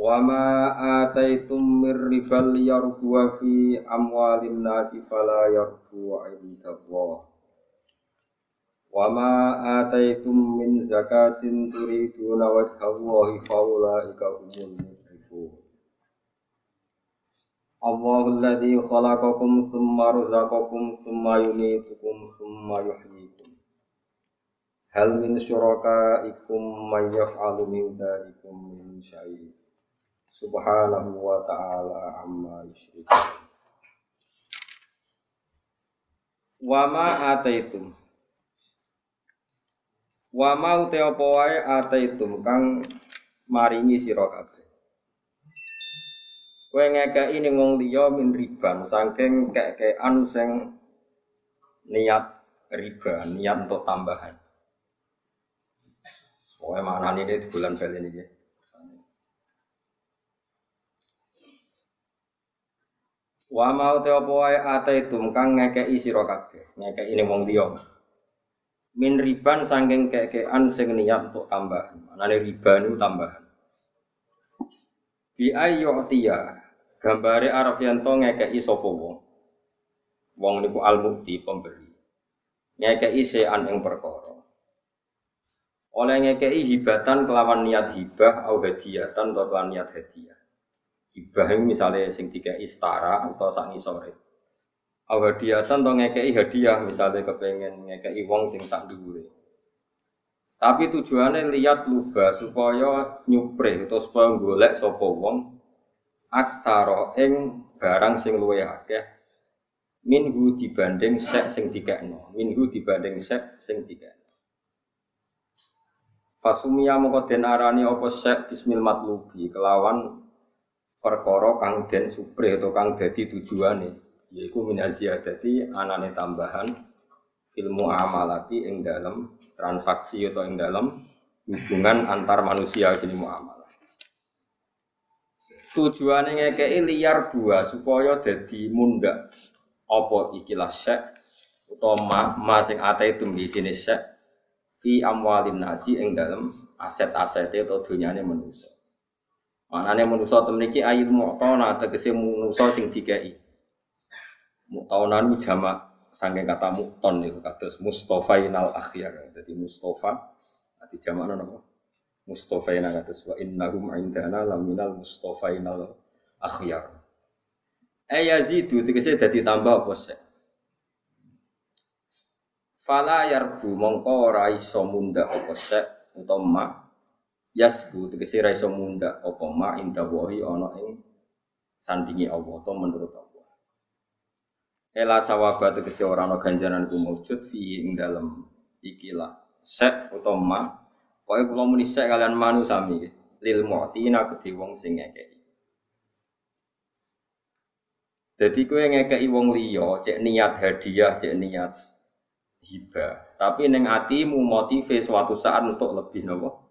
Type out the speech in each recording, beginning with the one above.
Wa ma ataitum mir ribal yarbu fi amwalin nasi fala yarbu indallah. Wa ma ataitum min zakatin turiduna wajhallahi faulaika humul mudrifun. Allahul ladzi khalaqakum thumma razaqakum thumma yumitukum thumma yuhyikum. Hal min syurakaikum may yaf'alu min dzalikum min syai' subhanahu wa ta'ala amma yusyrikun wa ma ataitum. Wa ma uti apa wae ataitum kang maringi sira kabeh. Kowe ngekeki ning wong liya min riban saking kekean sing niat riba niat untuk tambahan. Pokoknya mana ini di bulan bel ini ya. Wa mau te apa wae ataitum kang ngekeki sira kabeh, ning wong liya. Min riban saking kekean sing niat untuk tambahan. Manane riba niku tambahan. Bi ayyu'tiya gambare Arafianto ngekeki sapa wong. Wong niku al-mukti pemberi. Ngekeki sean ing perkara. Oleh ngekeki hibatan kelawan niat hibah au hadiyatan atau kelawan niat hadiah hibah misalnya sing tiga istara atau sak ngisore. Aw hadiatan atau ngekei hadiah misalnya kepengen ngekei wong sing sak dhuwure. Tapi tujuannya lihat luba supaya nyupre atau supaya golek sapa wong aksara ing barang sing luwe akeh minhu dibanding sek sing dikekno minhu dibanding sek sing dikekno. Fasumia mongko den arani apa sek bismil matlubi kelawan perkara kang den supre atau kang dadi tujuane yaiku min aziyadati anane tambahan ilmu amalati ing dalam transaksi atau ing dalam hubungan antar manusia jenis muamalah. Tujuane ngekei liar dua supaya dadi mundak. Apa ikilah syek utawa ma sing ate itu di sini syek fi amwalin nasi ing dalam aset-aset atau dunyane manusia Manane manusa temen iki ayil mu'tona tegese manusa sing dikai. Mu'tona nu jamak saking kata mu'ton niku kados mustofainal akhyar. Dadi mustofa ati jamak napa? Mustofaina kados wa innahum indana laminal mustofainal akhyar. Eh yazidu tegese dadi tambah apa sih? Fala yarbu mongko ora iso munda apa utawa yasbu tegese ra iso munda apa ma inda wahi ana ing sandingi Allah atau menurut Allah. Ela sawaba tegese ora ana ganjaran ku maujud fi ing dalem ikilah sek utawa ma Pokoke kula muni sek kalian manu sami lil mu'tina kedhi wong sing ngekeki. Jadi kowe ngekeki wong liya, cek niat hadiah, cek niat hibah. Tapi neng atimu motive suatu saat untuk lebih nopo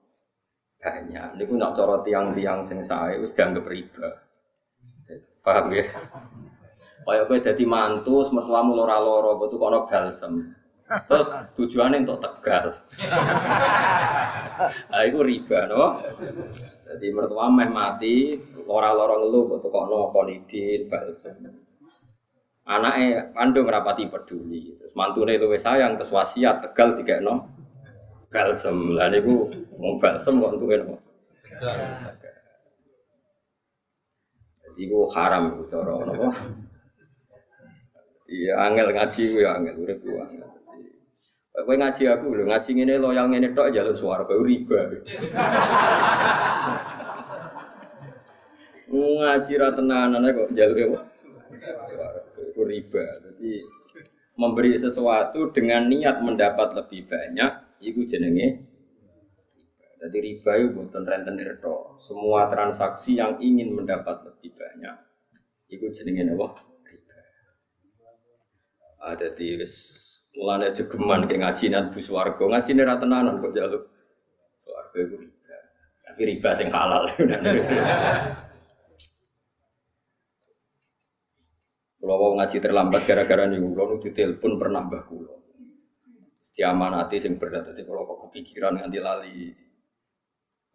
banyak. Ini nak cara tiang-tiang sing sae wis dianggap riba. Paham ya? Kayak kowe dadi mantu, mertuamu lora-loro, betul kono balsem. Terus tujuannya untuk tegal. Nah, itu riba, no? Jadi mertua meh mati, lora-lora ngeluh, betul kono konidin, balsem. Anaknya kandung rapati peduli. Terus mantune itu sayang, terus wasiat tegal tiga no balsem. Lah niku mau balsem kok entuke napa? Jadi ku haram iku cara napa? Iya angel ngaji ku ya angel urip ku angel. Kowe ngaji aku lho, ngaji ngene loyal ngene tok jaluk swarga riba. ngaji ra tenanan kok jaluk apa? Itu riba. Jadi memberi sesuatu dengan niat mendapat lebih banyak Iku jenenge Jadi riba itu bukan renten Semua transaksi yang ingin mendapat lebih banyak Iku jenenge apa? Riba. Ada di mulane jegeman ke ngaji nang bus warga, ngaji ra tenanan kok jaluk. Warga iku riba. Tapi riba sing halal. Kalau mau ngaji terlambat gara-gara nih, kalau nu telepon pernah mbah kulo. Diamanati sing berat, jadi kalau kok kepikiran nganti lali.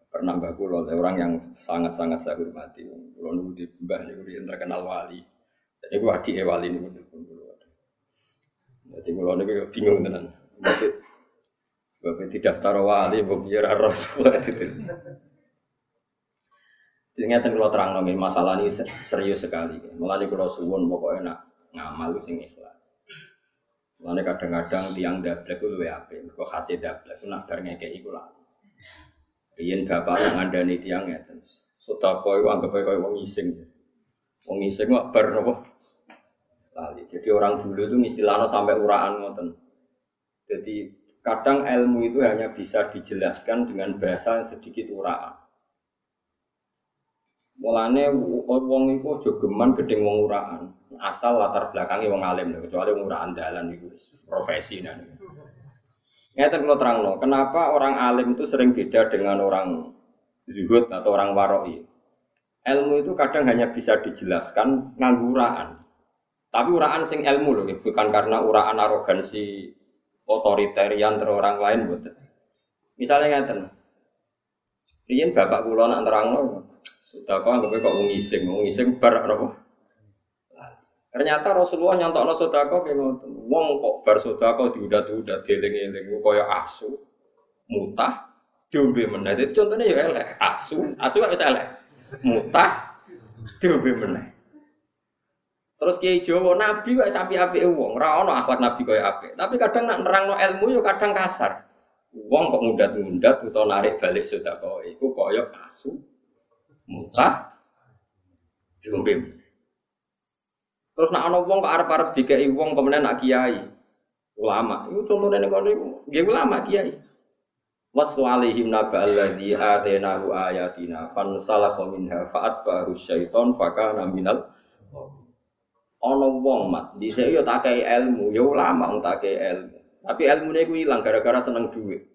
Pernah mbah kulo, orang yang sangat-sangat saya hormati. Kalau nu di mbah yang terkenal wali. Jadi gua adik wali nih telepon kulo. Jadi kulo nih bingung tenan. Bapak tidak taruh wali, bapak biar rasul itu. Jadi ngeten kalau terang nongin masalah ini serius sekali. Mulai kalau suwun pokoknya nak ngamal sing ikhlas. Mulai kadang-kadang tiang dablek itu lebih apa? Kok hasil dablek itu nak bareng kayak itu lah. Rian bapak yang ada nih tiang ya, sudah kau anggap kau wong iseng, wong iseng kok bar nopo. Lali. Jadi orang dulu itu istilahnya sampai uraan ngoten. Jadi kadang ilmu itu hanya bisa dijelaskan dengan bahasa yang sedikit uraan. Mulane wong iku aja geman gedeng wong uraan. Asal latar belakangnya wong alim kecuali wong uraan dalan iku profesi nah. Ngeten kalau terangno, kenapa orang alim itu sering beda dengan orang zuhud atau orang waroi? Ilmu itu kadang hanya bisa dijelaskan nganggu uraan. Tapi uraan sing ilmu loh, bukan karena uraan arogansi otoritarian ter orang lain betul. Misalnya ngeten, Riyen bapak kula nak nerangno sudah kau anggap kok wong iseng, wong iseng bar apa? Ternyata Rasulullah nyontokno sedekah kayak ngoten. Wong kok bar sedekah diudat-udat dieling-eling kaya asu, mutah, diombe meneh. Itu contohnya ya elek. Asu, asu gak bisa elek. Mutah, diombe meneh. Terus kiai Jawa nabi kok sapi api wong, ora ono akhlak nabi kaya apik. Tapi kadang nak nerangno ilmu yo kadang kasar. Wong kok mundat-mundat utawa narik balik sedekah iku kaya asu, mutah diombe. Terus nak ana wong kok arep-arep dikeki wong kemudian nak kiai ulama. Iku contohnya nek kono iku nggih ulama kiai. Waslu alaihim naba alladhi atenahu ayatina fansalakha minha fa'atba'ahu syaiton fakana minal ana wong mat dhisik yo tak ilmu, yo ulama wong tak ilmu. Tapi ilmune iku ilang gara-gara seneng duit.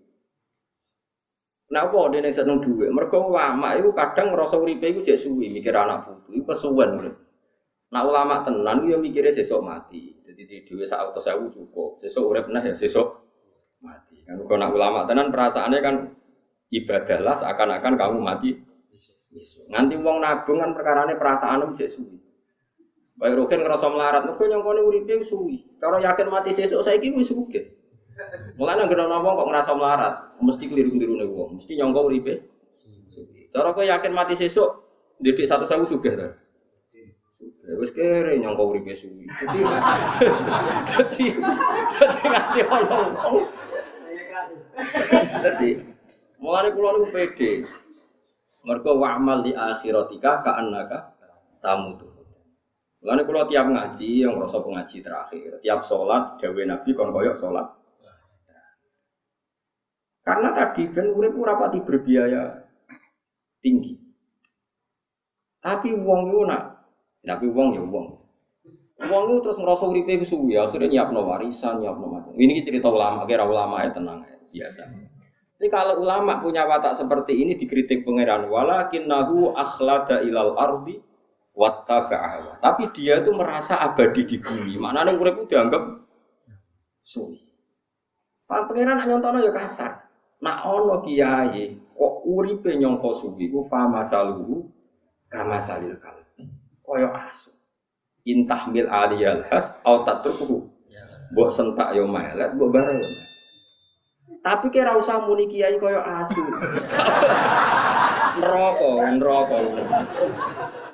Nah, apa dia seneng duit? Mereka ulama itu kadang ngerasa uripe itu cek suwi mikir anak putu, itu kesuwen. Nah ulama tenan itu mikirnya sesok mati. Jadi di duit saat atau saya cukup, sesok urip nah ya sesok mati. Kan kalau nak ulama tenan perasaannya kan ibadahlah seakan-akan kamu mati. Nanti uang nabung kan perkarane perasaan cek suwi. Baik Rokin ngerasa melarat, mereka nyongkone uripe suwi. Kalau yakin mati sesok saya kira suwi. Mulane ana wong kok ngerasa melarat, mesti keliru-keliru nih wong, mesti nyongko uripe. Cara kau yakin mati sesuk, didik satu sewu sugih ta. Ya wis kere nyongko uripe suwi. Jadi jadi jadi nganti ono. Jadi mulane kula niku pede. Mergo wa'mal di akhiratika ka'annaka tamutu. Mulane kula tiap ngaji yang ngrasa pengaji terakhir, tiap sholat dawuh Nabi kon koyok sholat karena tadi ben urip ora pati berbiaya tinggi. Tapi wong itu nak, tapi wong ya wong. Wong itu terus ngerasa uripe itu suwi, akhirnya nyiapno warisan, nyiapno macam. Ini cerita ulama, kira ulama ya tenang ya, biasa. Jadi kalau ulama punya watak seperti ini dikritik pangeran, nahu akhlada ilal ardi wattaba'aha. Tapi dia itu merasa abadi di bumi. Mana urip dianggap suwi. Pak pangeran nak nyontono ya kasar. Nak ono kiai kok uripe nyongko suwi ku fama saluhu kama salil kalbi. Koyo asu. Intahmil aliyal has au tatrukuhu. Mbok sentak yo melet, mbok bareng. Tapi kira usah muni kiai koyo asu. neraka, neraka.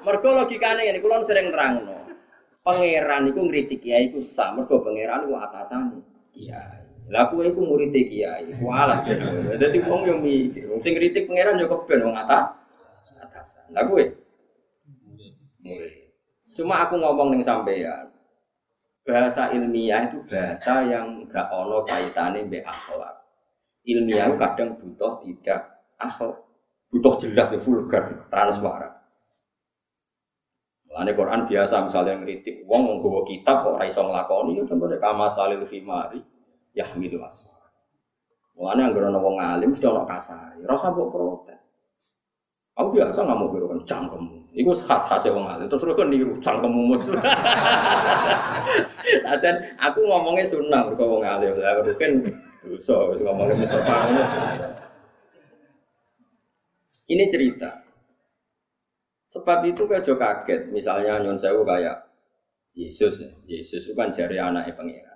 Mergo logikane ngene, kula sering terangno. Pangeran iku ngritik kiai iku sah, mergo pangeran iku atasane kiai. Lah kowe iku murid kiai. Walah. Dadi wong yo mikir, wong sing kritik pangeran yo keben wong atas atasan. Kowe murid. Cuma aku ngomong ning sampean. Bahasa ilmiah itu bahasa yang gak ono kaitannya mbek akhlak. Ilmiah kadang butuh tidak akhlak. Butuh jelas ya vulgar, transparan. Lane Quran biasa misalnya ngeritik wong nggawa kitab kok ora iso nglakoni ya contohnya kama salil fimari yahmilu asfar. Mulane anggere ana wong alim mesti ana kasar. Ora usah protes. Aku biasa nggak mau biru kan cangkemmu. Iku khas khas wong alim. Terus kan niru cangkemmu mus. Ajan aku ngomongnya sunnah mergo wong alim. Lah kan dosa wis ngomongnya Mustafa Ini cerita. Sebab itu kejo kaget, misalnya nyon kayak Yesus ya. Yesus itu kan jari anaknya pangeran.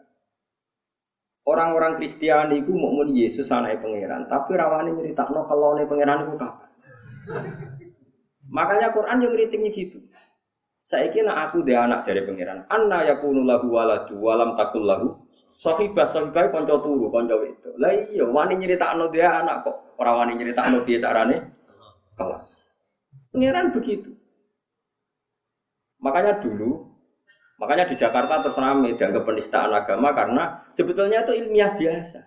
Orang-orang Kristiani itu mau Yesus anaknya pangeran, tapi rawani cerita no kalau pangeran itu kapan? Makanya Quran yang kritiknya gitu. Saya kira aku dia anak jari pangeran. Anna yakunu lahu waladu walam takul lahu sahibah sahibah konco turu konco itu. Lah iya wani no dia anak kok. Orang wani no dia carane kalah. Pangeran begitu. Makanya dulu, makanya di Jakarta terus rame dan kepenistaan agama karena sebetulnya itu ilmiah biasa.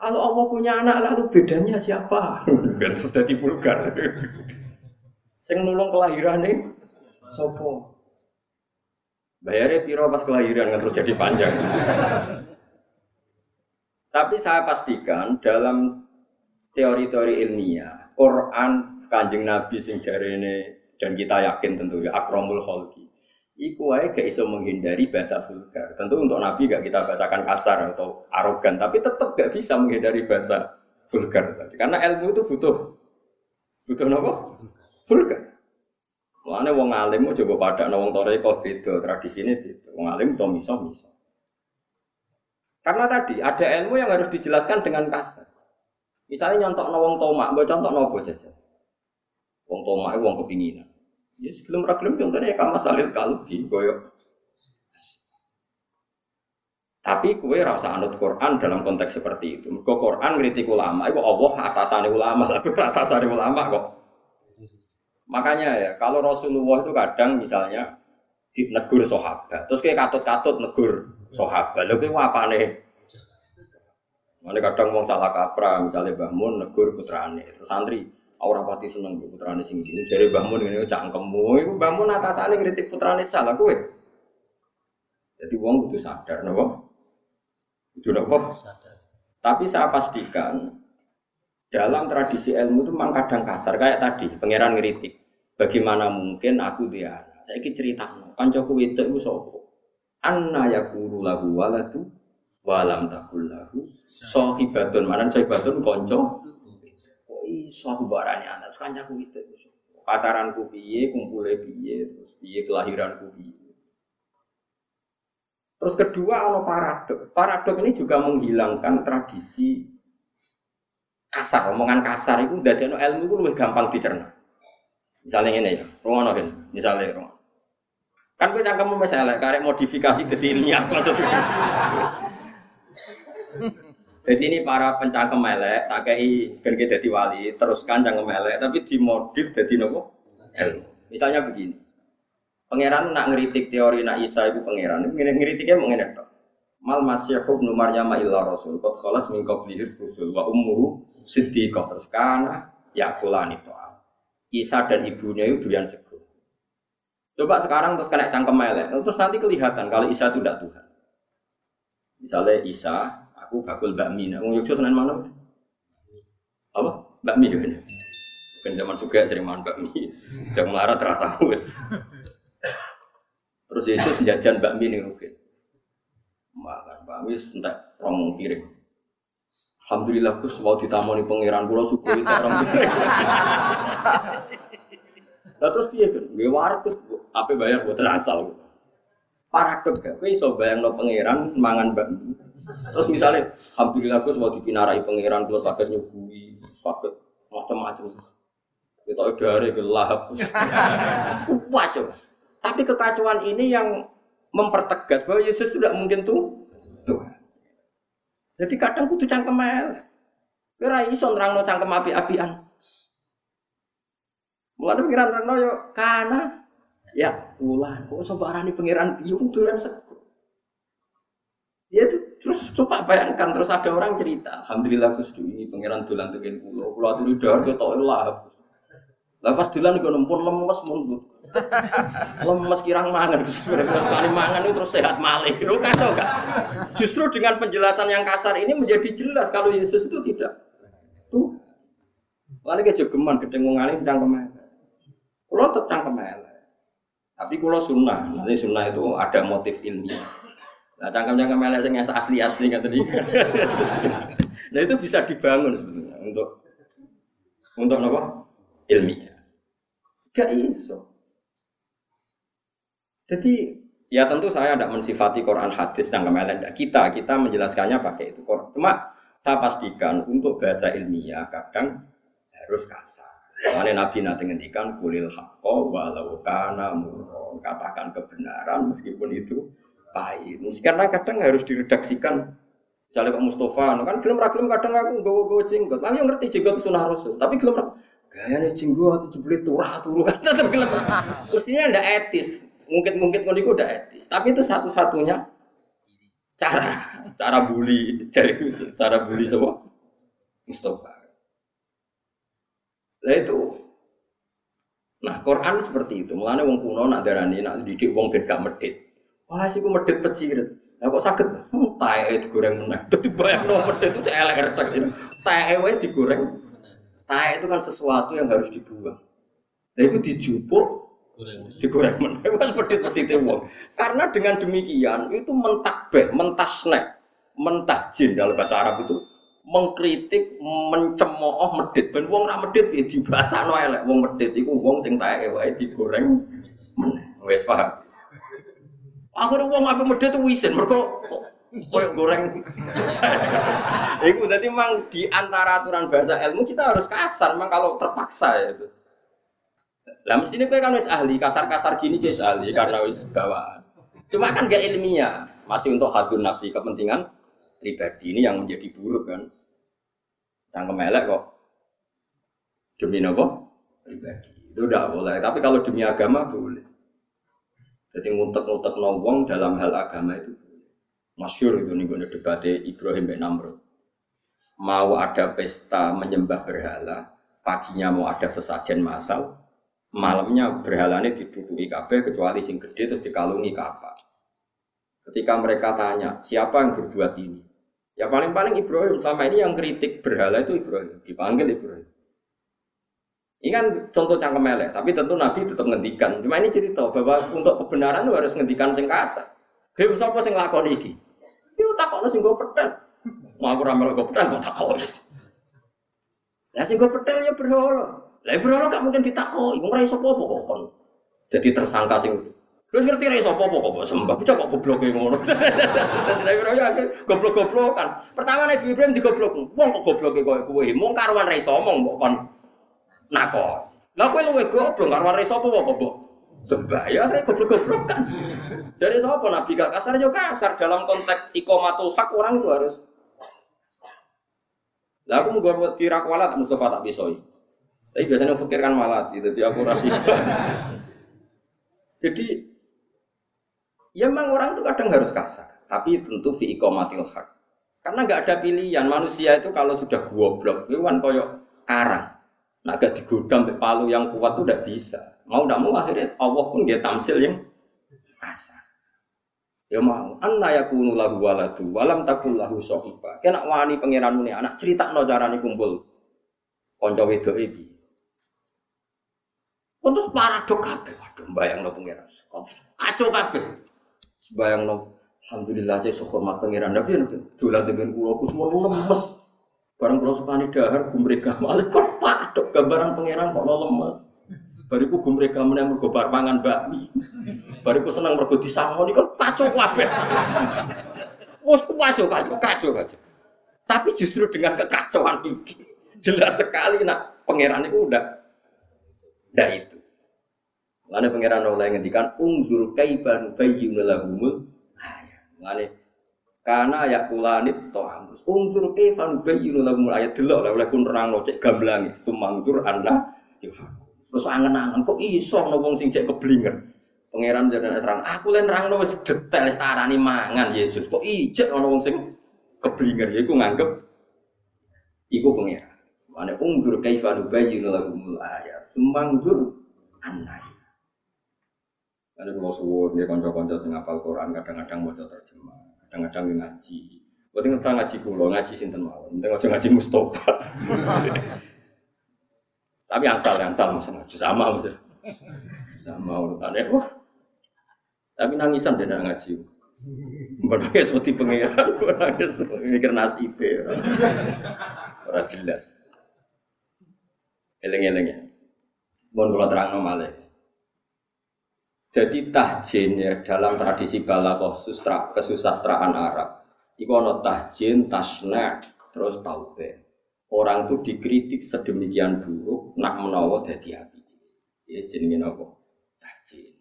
Kalau Allah punya anak lalu bedanya siapa? Sudah vulgar. Sing nulung kelahiran nih, sopo. Bayarnya piro pas kelahiran kan terus jadi panjang. Tapi saya pastikan dalam teori-teori ilmiah, Quran kanjeng Nabi sing ini dan kita yakin tentu ya akromul kholki. Iku wae gak iso menghindari bahasa vulgar. Tentu untuk Nabi gak kita bahasakan kasar atau arogan, tapi tetap gak bisa menghindari bahasa vulgar tadi. Karena ilmu itu butuh butuh apa? Vulgar. Mulane wong alim mau coba pada wong tore kok beda, tradisi ini beda. Wong alim to miso miso. Karena tadi ada ilmu yang harus dijelaskan dengan kasar. Misalnya nyontok wong tomak, mbok contok nopo jajan. Wong tomak wong kepinginan. Ya sebelum ra gelem contohnya kama salil kalbi koyo. Tapi kue rasa anut Quran dalam konteks seperti itu. Mergo Quran ngritik ulama, itu Allah atasane ulama, lalu atasane ulama kok. Makanya ya, kalau Rasulullah itu kadang misalnya negur sahabat, terus kayak katut-katut negur sahabat, lho kuwi apane? Mana kadang mau salah kaprah, misalnya bangun negur putrane, santri, Orang pati seneng bu putrane sing. Jare Mbah Mun ngene cangkemmu, iku Mbah Mun atasane ngritik putrane salah kowe. Jadi wong kudu sadar napa? Kudu napa? Sadar. Tapi saya pastikan dalam tradisi ilmu itu memang kadang kasar kayak tadi pangeran ngeritik. Bagaimana mungkin aku dia Saya iki cerita kancaku wedok iku sapa? Anna yakulu lahu waladu walam takul lahu sahibatun manan sahibatun kanca iso aku barane anak kancaku itu pacaranku piye kumpule piye terus piye kelahiranku piye. Terus kedua ono paradok. Paradok ini juga menghilangkan tradisi kasar. Omongan kasar itu dari ilmu itu lebih gampang dicerna. Misalnya ini ya rumah kan? Misalnya rumah kan gue cangkemmu misalnya karek modifikasi ilmiah maksudnya Jadi ini para pencangkem melek, tak kei kita jadi wali, teruskan cangkem melek, tapi dimodif jadi nopo ilmu. Misalnya begini, pangeran nak ngeritik teori nak Isa itu pangeran, ngeritiknya mengenai dok. Mal masih ibnu Maryam illa rasul, kot kholas min qablihi rusul wa ummuhu siddiqah terus kana yakulani to'am. Isa dan ibunya itu durian sego. Coba sekarang terus kena cangkem melek, terus nanti kelihatan kalau Isa itu tidak Tuhan. Misalnya Isa aku bakul bakmi. Nah, wong Yogyakarta seneng mana? Apa? Bakmi ya. Kan zaman suka sering makan bakmi. Jangan marah terasa wes. Terus Yesus jajan bakmi nih Rukin. Makan bakmi entek romong piring. Alhamdulillah Gus mau ditamoni pangeran kula syukur itu orang Lah terus piye kan? Gue warung apa bayar buat asal. Paradok gak? Kowe iso bayangno pangeran mangan bakmi. Terus misalnya, alhamdulillah gue mau dipinarai pangeran kalau sakit nyuguhi, sakit macam-macam. Kita dari gelap. Wajib. Tapi kekacauan ini yang mempertegas bahwa Yesus tidak mungkin tuh Tuhan. Jadi kadang kudu cangkem el. Kira iso nerangno cangkem api-apian. Mulane pikiran nerangno yo kana ya ulah kok sobarani pangeran piye duran sekut. Ya itu terus coba bayangkan terus ada orang cerita, alhamdulillah Gus ini pangeran dolan tekan pulau, pulau itu udah dia tau lah. Lah pas dolan iku nempun lemes mun. lemes kirang mangan sekali mangan itu terus sehat malih. Lu kacau kan? Justru dengan penjelasan yang kasar ini menjadi jelas kalau Yesus itu tidak. Tuh. Lalu ke jogeman gedeng wong alim cangkem elek. Kulo tetep cangkem elek. Tapi kulo sunnah. Nanti sunnah itu ada motif ilmiah. Nah cangkem-cangkem elek sing asli-asli kan tadi. nah itu bisa dibangun sebetulnya untuk untuk apa? Ilmiah. Gak iso. Jadi ya tentu saya tidak mensifati Quran hadis dan kemelen. Kita kita menjelaskannya pakai itu. Cuma saya pastikan untuk bahasa ilmiah kadang harus kasar. Karena Nabi nanti ngendikan kulil hakko walau kana murron. Katakan kebenaran meskipun itu pahit. Karena kadang harus diredaksikan. Misalnya Pak Mustafa, kan film ragilum kadang aku gawa jenggot. Aku ngerti jenggot sunnah rasul, tapi film gayanya jenggot itu jeblit turah turu kan tetap gelem. Mestinya ndak etis. Mungkin-mungkin kalau itu udah etis. Tapi itu satu-satunya cara cara bully cari cara bully semua Mustafa. Nah itu. Nah Quran seperti itu. Mulanya wong kuno nak darani nak didik wong gak medit. Wah sih gue medit pecirit. Nah kok sakit? Hmm, tae digoreng meneh. Dadi bayang no medit itu elek retak itu. Tae wae digoreng. Tae itu kan sesuatu yang harus dibuang. Nah itu dijupuk digoreng meneh. Wes medit-medite wong. Karena dengan demikian itu mentakbeh, mentasnek, mentajin dalam bahasa Arab itu mengkritik, mencemooh medit. Ben wong ra medit ya dibasakno elek. Wong medit iku wong sing taeke wae digoreng meneh. Wes paham. Akhirnya wong aku medit tuh wisin mergo koyo goreng. Iku dadi memang di antara aturan bahasa ilmu kita harus kasar memang kalau terpaksa ya itu. Lah mestinya kowe kan wis ahli, kasar-kasar gini wis ahli karena wis bawaan. Cuma kan gak ilmiah, masih untuk hadun nafsi kepentingan pribadi ini yang menjadi buruk kan. Cangkem elek kok. Demi nopo? Pribadi. Itu udah boleh. Tapi kalau demi agama boleh. Jadi ngutek-ngutek nawang dalam hal agama itu masyur itu nih gue debat Ibrahim bin Namrud. Mau ada pesta menyembah berhala, paginya mau ada sesajen masal, malamnya berhala ini diduduki kabeh kecuali sing gede terus dikalungi kapal. Ketika mereka tanya siapa yang berbuat ini, Ya paling-paling Ibrahim selama ini yang kritik berhala itu Ibrahim, dipanggil Ibrahim. Ini kan contoh cangkem melek, tapi tentu Nabi tetap ngendikan. Cuma ini cerita bahwa untuk kebenaran itu harus ngendikan sing kasar. Hei, siapa sing lakon iki? Yo takokno sing go pedal. Mau aku ramal pedal mau takon. Lah sing go pedal ya berhala. Lah berhala gak mungkin ditakoki, wong ora iso apa-apa kok Jadi tersangka sing Lu ngerti ra iso apa kok sembah. Bocah kok gobloke ngono. Dadi Nabi Ibrahim goblok-goblokan. Pertama Nabi Ibrahim digoblok. Wong kok gobloke koyo kowe. Mung karuan ra iso omong mbok kon nako. Lah kowe luwe goblok karuan ra iso apa mbok sembah ya rek goblok-goblokan. Dari sapa Nabi gak kasar yo kasar dalam konteks ikomatul hak orang itu harus lah aku mau buat tirak walat Mustafa tak bisoi. Tapi biasanya fikir kan walat, gitu. Jadi aku rasi. Jadi Ya memang orang itu kadang harus kasar, tapi tentu fi ikomatil hak. Karena nggak ada pilihan manusia itu kalau sudah goblok itu kan koyok karang. Gak digodam palu yang kuat itu udah bisa. Mau tidak mau akhirnya Allah pun dia tamsil yang kasar. Ya mau, anna yakunu lahu waladu walam takul lahu sohiba. Kena wani pangeran ini anak cerita no carane kumpul konco wedok iki. Terus paradok kabeh, waduh bayang no pangeran. Kacau kabeh. Bayang no, alhamdulillah saya sehormat pangeran tapi nanti dolan dengan pulau ku semua lemes. Barang pulau sukani dahar mereka malah kok padok gambaran pangeran kok lemes. Bariku mereka meneh mergo bar pangan bakmi. Bariku senang mergo disangoni kan kacau kabeh. Wes kacau kacau kacau kacau. Tapi justru dengan kekacauan ini jelas sekali nak pangeran itu udah udah itu. Lane pangeran oleh ngendikan ungzur kaiban bayyun lahumul ayat. Karena ya kulanit to'amus. Ungzur kaiban bayyun lahumul ayat delok oleh kun nerangno cek gamblangi sumangtur anda Terus angen-angen kok iso ana wong sing cek keblinger. Pangeran jadi terang, aku len nerangno wis detail tarani mangan Yesus. Kok ijek ana wong sing keblinger ya iku nganggep iku pangeran. Mane unggur kaifa nubayyinu lahumul ayat. Sumanggur anai. Ada kalau suwur dia konco-konco sing hafal Quran kadang-kadang mau terjemah, kadang-kadang ngaji. Buat ngerti ngaji kulo, ngaji sinten mawon. Penting aja ngaji Mustafa. Tapi angsal angsal maksudnya sama maksudnya. Sama urutannya. Wah. Tapi nangisan dia ngaji. Menangis seperti pengiran, menangis mikir nasib Orang jelas. Eleng-eleng ya. Mohon kalau terang malih. Jadi tahjin ya dalam tradisi balaghah sustra kesusastraan Arab. Iku ana tahjin, tasna, terus taube. Orang itu dikritik sedemikian buruk nak menawa dadi api. Ya jenenge napa? Tahjin.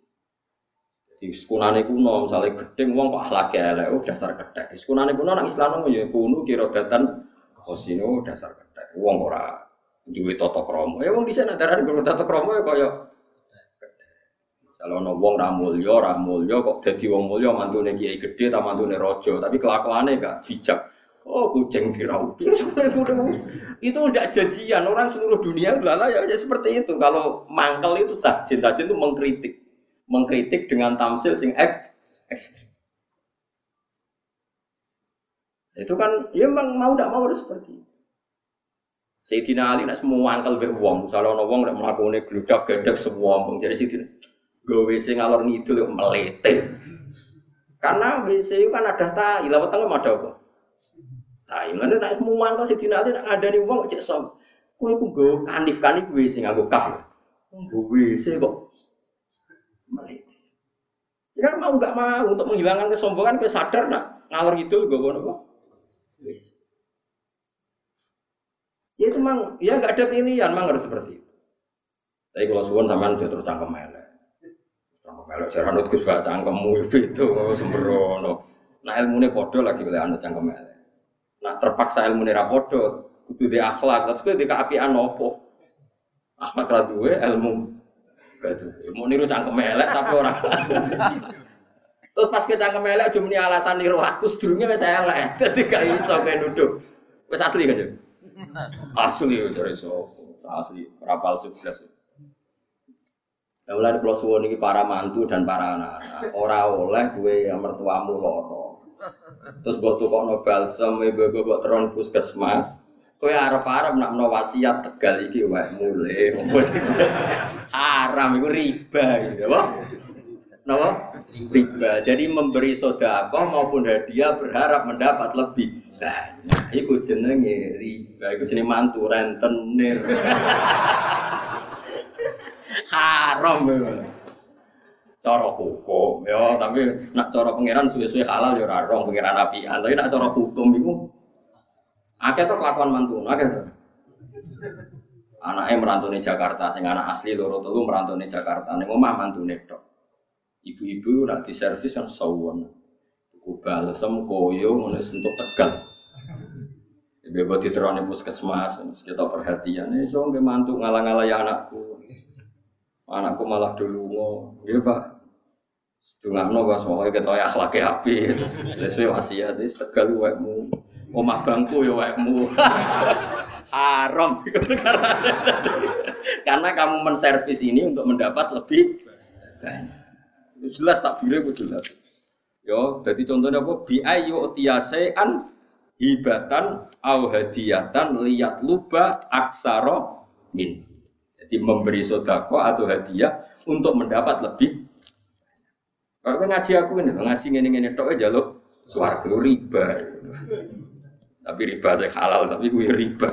Jadi sekunane kuno misalnya gedeng wong kok akhlake elek, oh dasar gedek. Sekunane kuno nang Islam ya kuno kira datan kosino dasar gedek. Wong ora duwe tata krama. Ya wong dhisik nek darani tata krama ya kaya kalau ono wong ra mulya, ra mulya kok dadi wong mulya mantune kiai gede ta mantune raja, tapi kelakuannya gak bijak. Oh kucing diraupi, itu udah janjian orang seluruh dunia lala ya, ya seperti itu. Kalau mangkel itu tajin, tajin itu mengkritik, mengkritik dengan tamsil sing ek, ekstrim. Itu kan, ya memang mau tidak mau harus seperti itu. Sayyidina Ali nak semua mangkel be wong, misalnya ono wong nek mlakune gludak gedek semua wong. Jadi Sayyidina Gue WC ngalor ngidul yuk melete. Karena WC itu kan ada tai, lewat tengah ada apa? Tai, mana nak semua mantel si Dina nak nih uang cek som. Kue ku gue kanif kanif WC nganggo kaf. Gue WC kok melete. Ya kan mau nggak mau untuk menghilangkan kesombongan, gue sadar nak ngalor ngidul gue apa? WC. Ya itu mang, ya nggak ada pilihan, mang harus seperti itu. Tapi kalau suwon sampean terus cangkem melek. Kalau cara anut Gus Pak cangkemmu itu sembrono. Nah ilmune padha lagi oleh anut cangkem elek. Nah terpaksa ilmune ra padha, kudu di akhlak, terus kudu di keapian opo. Akhlak ra duwe ilmu. Mau niru cangkem elek tapi orang. Terus pas ke cangkem elek cuma alasan niru aku sedurunge wis elek. Dadi gak iso kayak nuduh. Wis asli kan ya? Asli dari so. Asli, rapal sukses. Ya mulai kalau suwon ini para mantu dan para anak-anak. Orang oleh yang mertuamu loro. Terus kono balsam, ibu ibu buat teron puskesmas. Kue arab-arab nak no wasiat tegal iki wae mulai. Haram itu riba gitu. Apa? Napa? Riba. Jadi memberi sodako maupun hadiah berharap mendapat lebih. Nah, itu jenenge riba. Itu jenenge mantu rentenir haram cara hukum ya tapi nak cara pangeran suwe-suwe halal ya ora pangeran api tapi nak cara hukum itu akeh to kelakuan mantu akeh to. Anaknya merantau di Jakarta sing anak asli loro telu merantau di Jakarta ning omah mantune tok. Ibu-ibu nak di servis kan sawon ku balsem koyo ngono sentuh tegal. Bebo diterone puskesmas, kita perhatian, eh, jangan mantu ngalang-ngalang anakku anakku malah dulu mau ya pak. Setengah no pas mau kita ya akhlaknya api sesuai wasiat ini tegal omah bangku ya wekmu. Haram. Karena kamu menservis ini untuk mendapat lebih banyak. Jelas tak boleh jelas. Yo jadi contohnya apa? Bi ayu tiasean hibatan au hadiyatan liat luba aksaro min jadi memberi sodako atau hadiah untuk mendapat lebih. Kalau ngaji aku ini, ngaji ini ini tok aja lo suara riba. Tapi riba saya halal, tapi gue riba.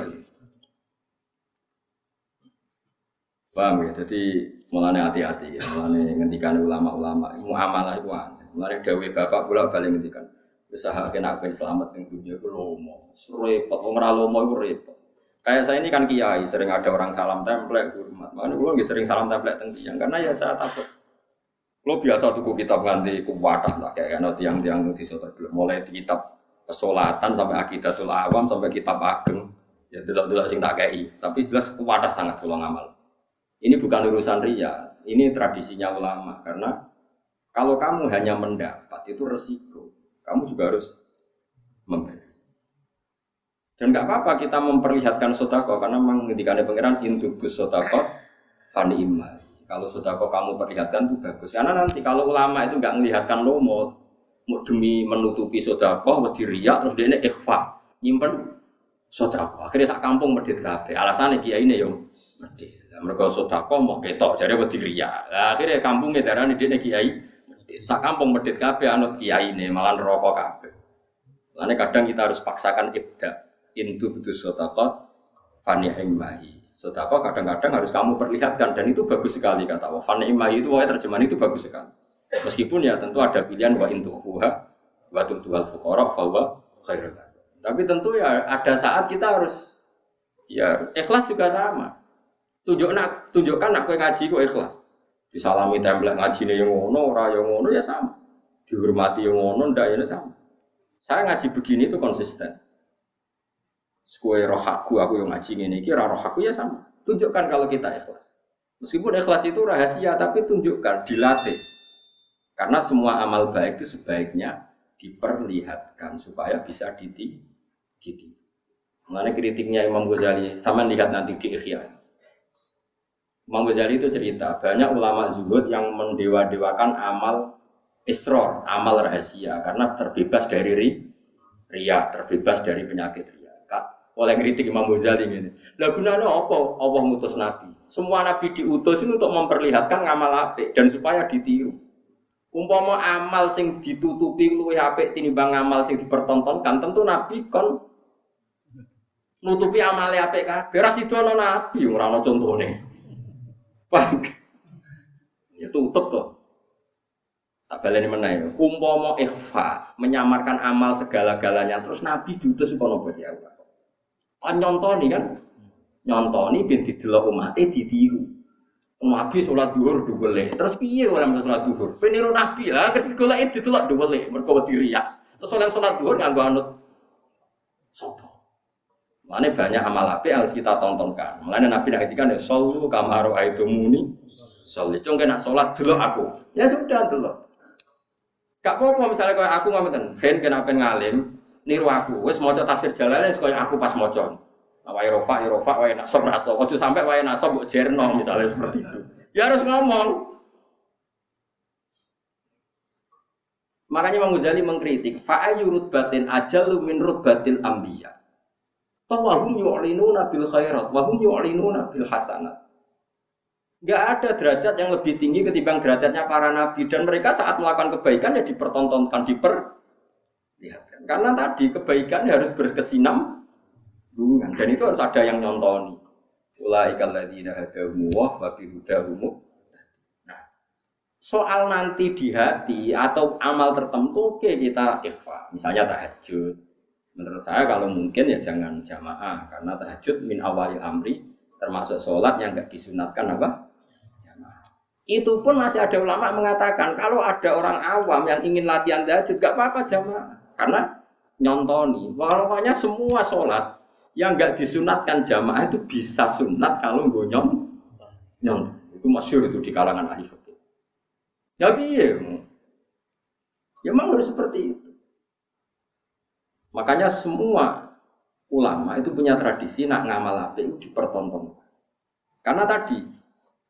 Paham ya? Jadi mulanya hati-hati ya, mulanya ngendikan ulama-ulama, muamalah itu aneh. Mulanya dawe bapak pula balik ngendikan. Usaha kena ben selamat yang dunia itu lomo. Repot, wong ra lomo itu repot. Kayak saya ini kan kiai, sering ada orang salam template, hormat. Mana gue nggak sering salam template tentang karena ya saya takut. Lo biasa tuh kitab ganti kuwadah lah kayak kan tiang-tiang di belum mulai di kitab kesolatan sampai akidatul awam sampai kitab ageng. Ya tidak tidak sing tak kei. Tapi jelas kuwadah sangat pulang amal ini bukan urusan ria ini tradisinya ulama. Karena kalau kamu hanya mendapat itu resiko. Kamu juga harus memberi Dan nggak apa-apa kita memperlihatkan sodako karena memang ketika ada pangeran intugus sodako fani imal. Kalau sodako kamu perlihatkan itu bagus. Karena nanti kalau ulama itu nggak melihatkan lo mau, mau demi menutupi sodako, mau diriak terus dia ini ikhfa nyimpen sodako. Akhirnya sak kampung medit kafe. Alasannya kia ini yo medit. Mereka sodako mau ketok jadi mau diriak. Nah, akhirnya kampungnya darah ini dia kiai. Sak kampung medit kafe anut kiai ini malah rokok kafe. Lainnya kadang kita harus paksakan ibda intu butuh fani imahi. Sotako kadang-kadang harus kamu perlihatkan dan itu bagus sekali kata. Fani imahi itu pokoknya terjemahan itu bagus sekali. Meskipun ya tentu ada pilihan wa intu huha wa tuhal fukorok bahwa khairul Tapi tentu ya ada saat kita harus ya ikhlas juga sama. Tunjuk nak, tunjukkan aku yang ngaji kok ikhlas. Disalami template ngaji yang ngono, ora yang ngono ya sama. Dihormati yang ngono, ndak ya sama. Saya ngaji begini itu konsisten. Sekue roh aku, aku yang ngaji ini, kira roh aku ya sama. Tunjukkan kalau kita ikhlas. Meskipun ikhlas itu rahasia, tapi tunjukkan, dilatih. Karena semua amal baik itu sebaiknya diperlihatkan supaya bisa diti, diti. Mengenai kritiknya Imam Ghazali, sama lihat nanti di Ikhya. Imam Ghazali itu cerita, banyak ulama zuhud yang mendewa-dewakan amal isror, amal rahasia, karena terbebas dari ri, ria, terbebas dari penyakit oleh kritik Imam Ghazali ini. Lah gunanya apa? Allah ngutus nabi. Semua nabi diutus ini untuk memperlihatkan ngamal apik dan supaya ditiru. Umpama amal sing ditutupi luwih apik tinimbang amal sing dipertontonkan, tentu nabi kon nutupi amal apik kabeh. Ra sidono nabi ora ana contone. Paham? Ya tutup tuh. Tak baleni meneh. Umpama ikhfa, menyamarkan amal segala-galanya terus nabi diutus kono buat ya Allah. Kan nyontoni kan? Nyontoni ben didelok umate ditiru. Nabi sholat duhur dua Terus piye orang sholat duhur? Peniru Nabi lah. Terus golek didelok dua Mereka wedi riak. Terus orang sholat duhur nganggo anut sopo. Mana banyak amal api yang harus kita tontonkan. Mulanya Nabi nak ketika ya solu kamaru itu muni. Solu cung kena sholat dulu aku. Ya sudah dulu. Gak apa-apa misalnya kalau aku ngomongin, hen kenapa ngalim, niru aku. Wes maca tafsir Jalalain kaya aku pas maca. Nah, wae rofa, ya rofa, wae nasab raso. Ojo sampai wae nasab mbok jerno misalnya seperti itu. Ya harus ngomong. Makanya Imam Ghazali mengkritik fa'ayu rutbatin ajalu min rutbatil anbiya. Bahwa hum yu'linuna bil khairat wa hum yu'linuna bil hasanat. Gak ada derajat yang lebih tinggi ketimbang derajatnya para nabi dan mereka saat melakukan kebaikan ya dipertontonkan, diper lihatkan. Karena tadi kebaikan harus berkesinambungan dan itu harus ada yang nyontoni. Ulaikal wa. Nah, soal nanti di hati atau amal tertentu oke kita ikhfa. Misalnya tahajud. Menurut saya kalau mungkin ya jangan jamaah karena tahajud min awalil amri termasuk sholat yang nggak disunatkan apa. Itu pun masih ada ulama mengatakan kalau ada orang awam yang ingin latihan tahajud gak apa-apa jamaah. Karena nyontoni, pokoknya semua sholat yang nggak disunatkan jamaah itu bisa sunat kalau nyom nyont. Itu masyur itu di kalangan ahli fikih. Ya biar, ya memang harus seperti itu. Makanya semua ulama itu punya tradisi nak ngamal apa itu dipertontonkan. Karena tadi,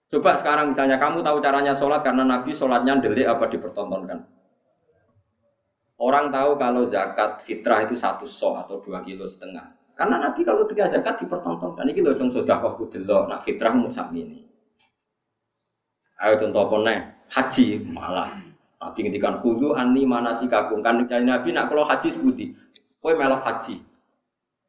coba sekarang misalnya kamu tahu caranya sholat karena Nabi sholatnya delik apa dipertontonkan. Orang tahu kalau zakat fitrah itu satu so atau dua kilo setengah. Karena Nabi kalau tiga zakat dipertontonkan. Ini loh dong sudah kok kudelok. Nah fitrah mau ini. Ayo contoh nih? Haji malah. Nabi ngintikan khudu mana sih kakung. Kan Nabi nak kalau haji sebuti. Kue melok haji.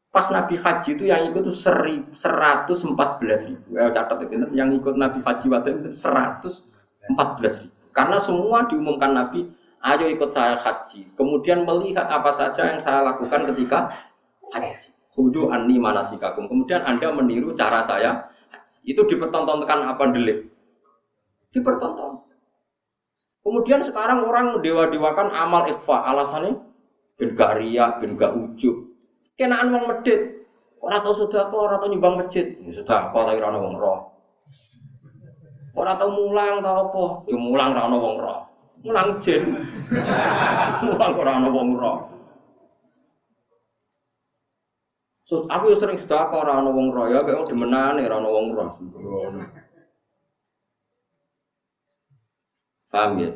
Pas Nabi haji itu yang ikut tuh seri, seratus empat belas ribu. Eh, catat itu yang ikut Nabi haji waktu itu seratus empat belas ribu. Karena semua diumumkan Nabi ayo ikut saya haji. Kemudian melihat apa saja yang saya lakukan ketika haji. Hudu anni manasikakum. Kemudian Anda meniru cara saya. Itu dipertontonkan apa delik? Dipertonton. Kemudian sekarang orang dewa-dewakan amal ikhfa. Alasannya ben gak riak, ben gak ujub. Kenaan wong medit. Ora tau sedekah, ora tau nyumbang masjid. Ya sedekah tapi ora wong roh. Ora tau mulang tau apa? Ya mulang ora wong roh mulang jin. Mulang ora ana wong. So, aku ya sering sudah kok orang wong roya, kayak demenan ora ana wong roh. Sembrono. Paham ya?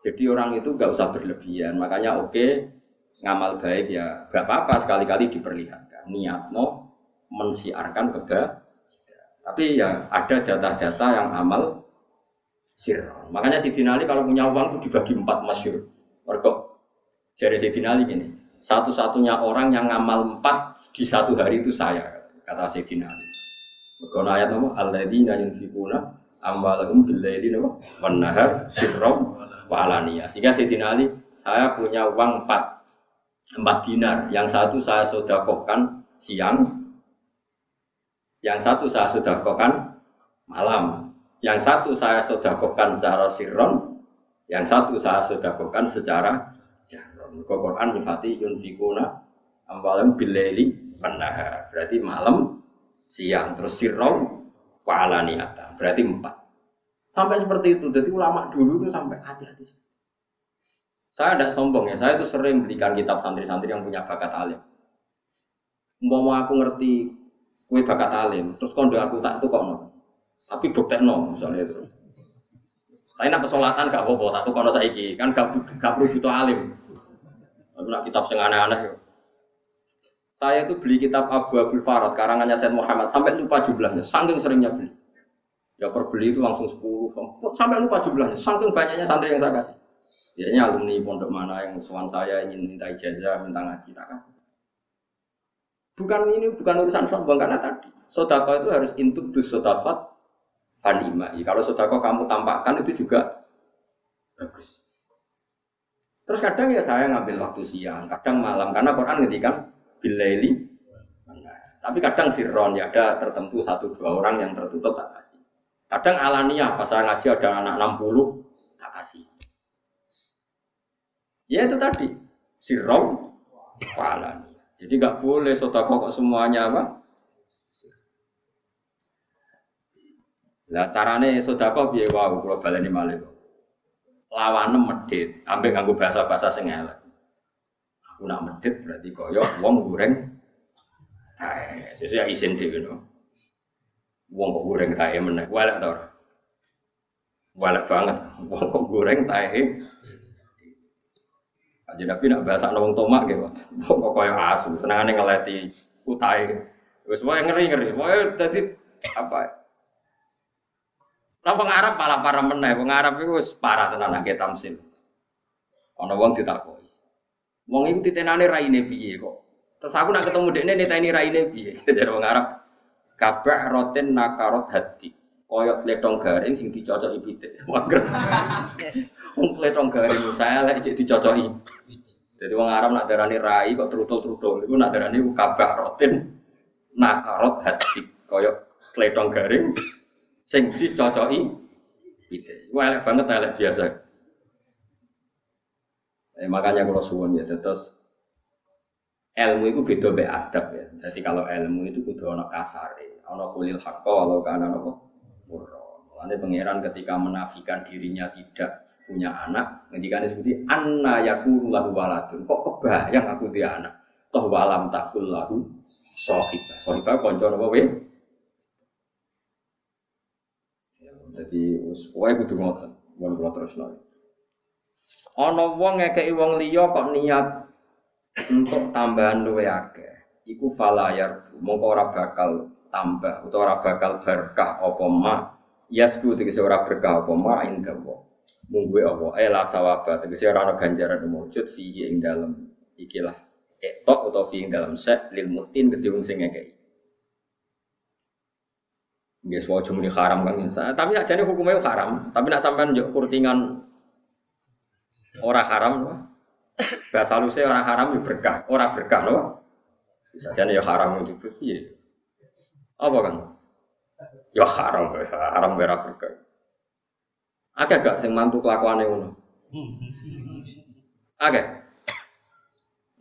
Jadi orang itu nggak usah berlebihan. Makanya oke ngamal baik ya gak apa-apa sekali-kali diperlihatkan. Niat no mensiarkan keba. Tapi ya ada jatah-jatah yang amal sirron. Makanya si Ali kalau punya uang itu dibagi empat masyur. Mereka jadi si Ali gini, satu-satunya orang yang ngamal empat di satu hari itu saya, kata si Ali. Mereka ayat nama, alladzina yunfikuna amwalahum billaili nama, wan nahar sirrom walania. Sehingga Sayyidina Ali, saya punya uang empat, empat dinar. Yang satu saya sodakohkan siang, yang satu saya sodakohkan malam. Yang satu saya sodakokan secara sirron, yang satu saya sodakokan secara jahron. Quran nifati yunfikuna amwalam bileli penahar. Berarti malam, siang, terus sirron, niatan. Berarti empat. Sampai seperti itu. Jadi ulama dulu itu sampai hati-hati. Saya tidak sombong ya. Saya itu sering belikan kitab santri-santri yang punya bakat alim. Mau aku ngerti kue bakat alim, terus kondo aku tak itu kok tapi bukti no misalnya itu. Tapi nak pesolatan gak apa-apa, tak tuh kono saiki kan gak, gak perlu butuh alim. Tapi nak kitab sing aneh-aneh Saya itu beli kitab Abu Abdul Farad karangannya Said Muhammad sampai lupa jumlahnya, saking seringnya beli. Ya perbeli itu langsung 10 sampai lupa jumlahnya, saking banyaknya santri yang saya kasih. Biasanya alumni pondok mana yang musuhan saya ingin minta ijazah, minta ngaji, tak kasih. Bukan ini bukan urusan sombong karena tadi sodako itu harus intuk dus sodakot fanimai. Kalau sodako kamu tampakkan itu juga bagus. Terus kadang ya saya ngambil waktu siang, kadang malam karena Quran ngendikan bilaili. Tapi kadang sirron ya ada tertentu satu dua orang yang tertutup tak kasih. Kadang alania pas saya ngaji ada anak 60 tak kasih. Ya itu tadi sirron alania. Jadi nggak boleh sodako kok semuanya apa Lah carane sedekah piye wae kula baleni malih. Lawane medit, ambek nganggo bahasa-bahasa sing elek. Aku nak medit berarti koyo wong goreng tae. Sesuai isin dhewe no. Wong kok goreng tae meneh, walek to ora? Walek banget. Wong kok goreng tae. Aja tapi nak bahasa wong tomak gitu. Wong kok koyo asu, senengane ngeleti utahe. Wis wae ngeri-ngeri. Wae dadi apa? Lah wong Arab malah parah meneh, wong Arab iku wis parah tenan nang tamsil. Ana wong ditakoki. Wong iku titenane raine piye kok? Terus aku nak ketemu dekne niteni raine piye? Jadi wong Arab roten nakarot hati. Koyok letong garing sing dicocoki pitik. Wong letong garing saya lek cek dicocoki. Jadi wong Arab nak darani rai kok trutul-trutul iku nak darani kabeh roten nakarot hati. Koyok letong garing sing dicocoki pite. Wah, elek banget elek biasa. Eh, makanya kalau suwon ya terus ilmu itu beda be adab ya. Jadi kalau ilmu itu kudu ana kasare, ana kulil hakko walau kana apa murra. Mulane pangeran ketika menafikan dirinya tidak punya anak, ketika seperti anna yakulu lahu waladun. Kok kebayang aku dia anak? Toh walam takul lahu sohibah. Sohibah konco apa weh? Jadi wis pokoke kudu ngoten. Mun kula terusno. Ana wong ngekeki wong liya kok niat untuk tambahan luwe akeh. Iku falayar mongko ora bakal tambah utawa ora bakal berkah apa ma. Yasku tegese ora berkah apa ma indah wa. Munggu apa eh la sawaba tegese ora ana ganjaran mujud fihi ing dalem ikilah etok utawa fi ing dalem sek lil mutin kedhe wong sing ngekeki. Bias mau cuma haram kan, tapi aja nih hukumnya haram. Tapi nak sampai njuk kurtingan orang haram, bahasa saya orang haram ya berkah, orang berkah loh. Bisa jadi ya haram itu iya. Apa kan? Ya haram, haram berapa berkah. Agak gak sing mantu kelakuannya ngono. Agak.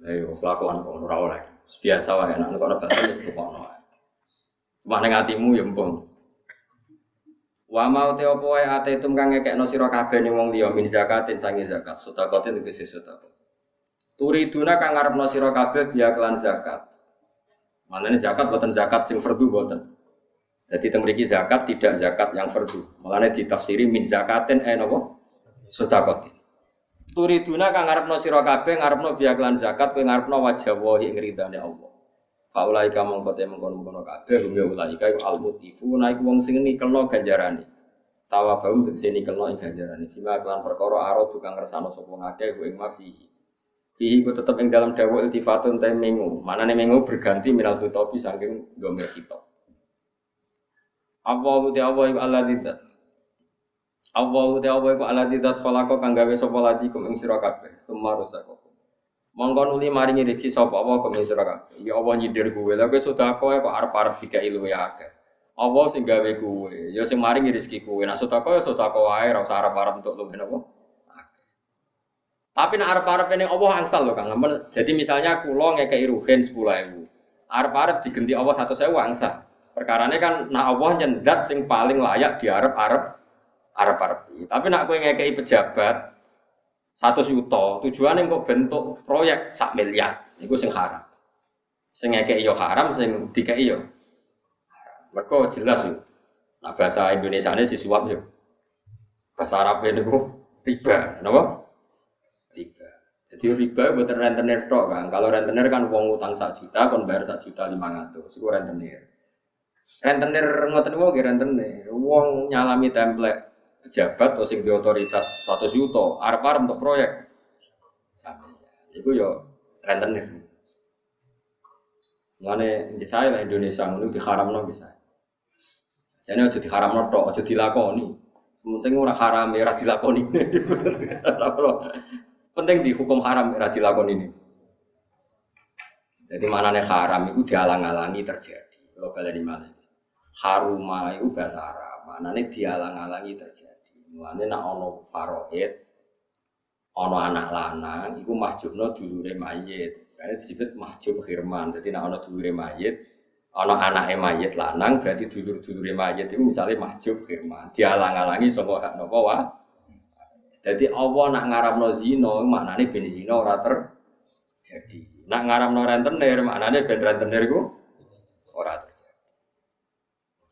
Ayo kelakuan kok ora oleh. Biasa wae nek kok bahasa wis kok Cuma ning atimu ya mpung. Wa mau te opo wae ate tum kang ngekekno sira kabeh ning wong liya min zakatin sangi zakat, sedekatin tegese sedekah. Turiduna kang ngarepno sira kabeh biya kelan zakat. Mana ini zakat buatan zakat sing fardu buatan. Jadi temriki zakat tidak zakat yang fardu. Makanya ditafsiri min zakatin eh nopo sedekah. Turiduna kang ngarepno sira kabeh ngarepno biaklan zakat kowe ngarepno wajah wahi ing ridane Allah. Faulai kamu kote mengkono-mengkono kabeh hum ya ulai iku al mutifu naik wong sing nikelno ganjarane. Tawa baum tegese nikelno ing ganjarane. Bima kelan perkara aro tukang ngersano sapa ngake ku ing mafi. Fihi ku tetep ing dalam dawa iltifatun ta mengu. Manane mengu berganti minal khitobi saking domir khitab. Allahu te Allah iku Allah tidak. Allahu te Allah iku Allah tidak khalaqa kang gawe sapa lati kum ing sira kabeh. Summa rusaka. Mongko nuli maringi rezeki sapa apa kum ing sira kabeh. Ya Allah nyindir kowe. Lha kowe sedekah kok arep-arep dikai luwe akeh. Allah sing gawe kowe. Ya sing maringi rezeki kowe. Nek sedekah ya sedekah wae ora usah arep-arep untuk luwe napa. Tapi nek arep-arep ini Allah angsal lho Kang. Jadi misalnya kula ngekeki ruhin 10.000. Arep-arep digenti Allah 100.000 angsal. Perkarane kan nak Allah nyendat sing paling layak di Arab Arab Arab Arab. Tapi nak kue ngekei pejabat satu tujuan yang kok bentuk proyek sak miliar itu sing haram. Sing ngekei yo haram, sing dikei yo. Mereka jelas yuk. Nah bahasa Indonesia ini si suap yuk. Bahasa Arab ini kok riba, kenapa? Riba. Jadi riba buat rentenir tok kan. Kalau rentenir kan uang utang sak juta, kon bayar sak juta lima ratus. Itu rentenir. Rentenir ngoten nggih rentenir. Wong nyalami template pejabat atau sing di otoritas 100 yuto arep-arep untuk proyek. Iku yo rentenir. Mulane di saya lah Indonesia ngono diharamno bisa. Jane aja diharamno tok, aja dilakoni. Penting ora haram ya dilakoni. Penting dihukum haram ora dilakoni ini. Jadi mana nih haram itu dialang-alangi terjadi. Kalau kalian di mana? haruma itu bahasa Arab. Maknanya dialang-alangi terjadi. Mulane nak ono faroid, ono anak lanang, iku mahjubno dulure mayit. Karena disebut mahjub khirman. Jadi nak ono dulure mayit, ono anake mayit lanang, berarti dulur-dulure mayit itu misalnya mahjub khirman. Dialang-alangi sangka hak napa wa. Jadi Allah nak ngaramno zina, maknane ben zina ora terjadi. Nak ngaramno rentenir, maknane ben rentenir iku ora terjadi.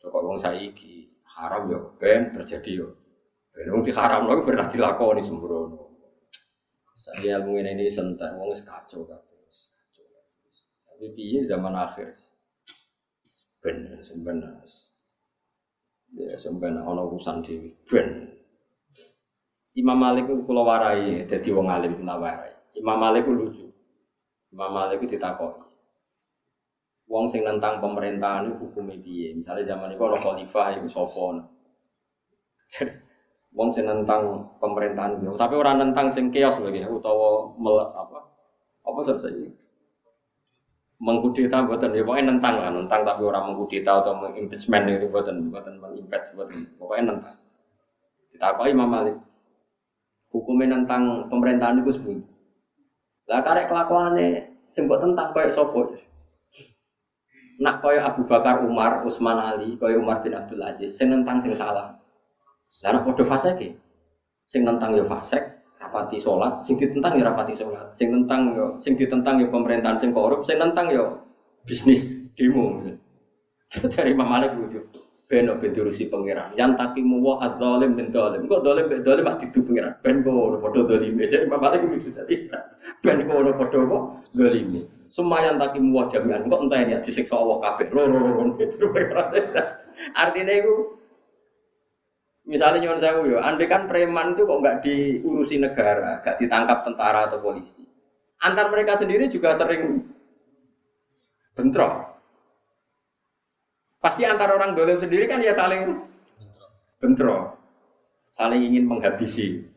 Kok wong saiki haram ya ben terjadi yo. Ben wong diharam lho pernah dilakoni sembrono. Saya ilmu ini sentak wong kacau kabeh. Tapi piye zaman akhir. Ben sebenarnya. Ya sebenarnya ana urusan dhewe ben. Imam Malik itu kula warai dadi wong alim nawarai. Imam Malik itu lucu. Imam Malik itu ditakoki wong sing nentang pemerintahan itu hukumnya piye? Misalnya zaman itu orang khalifah itu sopon. Wong sing nentang pemerintahan itu, tapi orang nentang sing kios lagi, utawa mel, apa? Apa selesai? Mengkudeta buatan ya pokoknya nentang lah, nentang tapi orang mengkudeta atau mengimpeachment itu buatan buatan mengimpeach buatan pokoknya nentang. Kita apa Imam Malik? Hukumnya nentang pemerintahan itu sebut. Lah karek kelakuannya sempat tentang kayak sopo nak koyo Abu Bakar Umar Utsman Ali koyo Umar bin Abdul Aziz sing nentang sing salah lah nek padha fasik sing nentang yo fasik rapati sholat. Sing ditentang yo rapati sholat. Sing nentang yo sing ditentang yo pemerintahan sing korup. Sing nentang yo bisnis demo. Dari Imam Malik lucu beno ben diurusi pangeran? Yang takimu wa adzalim bin zalim kok dolim ben dolim mak didu pangeran? Ben kok padha dolim jadi Imam Malik lucu tadi ben kok padha kok dolim Sumayan taki muah jamian kok entah ini disiksa Allah kabeh. Lho gitu. Artinya itu misalnya nyuwun sewu yo, andai kan preman itu kok nggak diurusi negara, nggak ditangkap tentara atau polisi. Antar mereka sendiri juga sering bentrok. Pasti antar orang dolim sendiri kan ya saling bentrok, saling ingin menghabisi.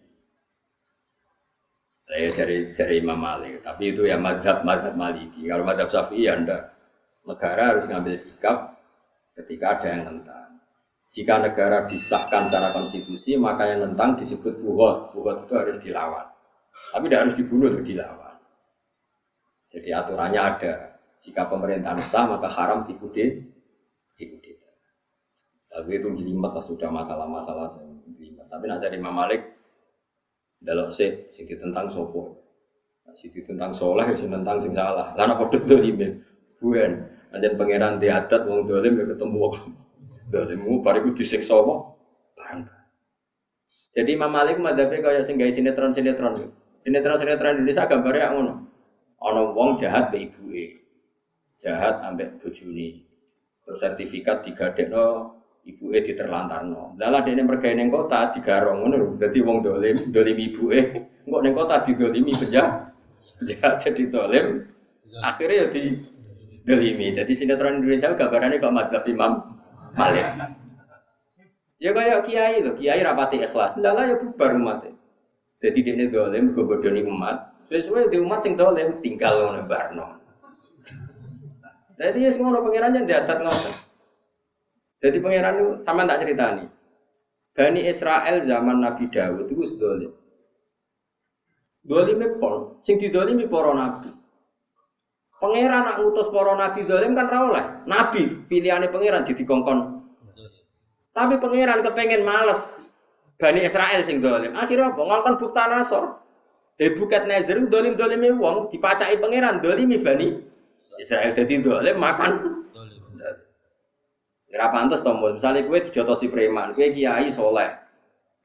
Saya cari cari Imam Malik, tapi itu ya madhab madhab Maliki. Kalau madhab Syafi'i ya anda negara harus ngambil sikap ketika ada yang tentang. Jika negara disahkan secara konstitusi, maka yang tentang disebut buhot. Buhot itu harus dilawan. Tapi tidak harus dibunuh, itu dilawan. Jadi aturannya ada. Jika pemerintahan sah, maka haram dikudit, dikudit. Tapi itu jelimet lah sudah masalah-masalah. Tapi nanti Imam Malik dalam se sing tentang sopo sing tentang soleh sing tentang sing salah lana padha dolime buen Anjen pangeran di adat wong dolim ya ketemu dolim bariku disiksa apa? Barang. Jadi Imam Malik madhabe kaya sing gawe sinetron-sinetron. Sinetron-sinetron Indonesia gambarnya ngono. Ana wong jahat be ibuke. Jahat ambek bojone. Terus sertifikat digadekno ibuke diterlantarno. Lah dene mergawe ning kota digarong ngono lho. Dadi wong dolim, dolim ibuke. Engko ning kota didolimi penjahat. Penjahat jadi dolim. Akhirnya ya di dolimi. Jadi sinetron Indonesia gambarannya kok madhab Imam Malik. Ya kayak kiai loh, kiai rapati ikhlas. Tidak lah ya bubar umat. Jadi dia ini dolim, gue bodoni umat. Sesuai di umat sing dolim tinggal ngono barno. Jadi ya semua pangeran yang diatat ngono. Jadi pangeran itu sama tak cerita nih. Bani Israel zaman Nabi Dawud itu dolim. Dolime pol, sing didolimi para nabi. Pangeran nak ngutus para nabi zalim kan ra oleh. Nabi pilihane pangeran jadi kongkon. Tapi pangeran kepengen males. Bani Israel sing dolim. Akhirnya apa? Ngongkon bukta nasor. Eh bukat nazar dolim dolimi wong dipacai pangeran dolimi bani Israel jadi dolim makan. Kira pantas tombol. Misalnya kue dijotosi preman, kue kiai soleh.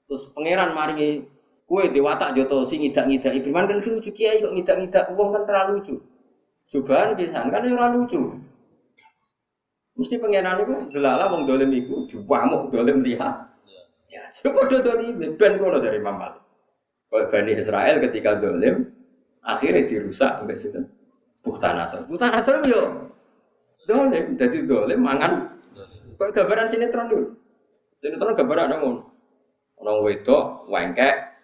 Terus pangeran mari kue dewatak jotosi ngidak ngidak preman kan lucu kiai kok ngidak ngidak uang kan terlalu lucu. Cobaan pisan kan ora lucu. Mesti pengenan itu delala wong dolim iku diwamuk dolim lihat. Ya, coba do dolim ben kono dari Mamal. Kalau Bani Israel ketika dolim akhirnya dirusak sampai situ. Bukta Nasr. Bukta Nasr yo dolim, jadi dolim mangan. Kok gambaran sinetron dulu. Sinetron gambaran ngono. Orang wedok wengkek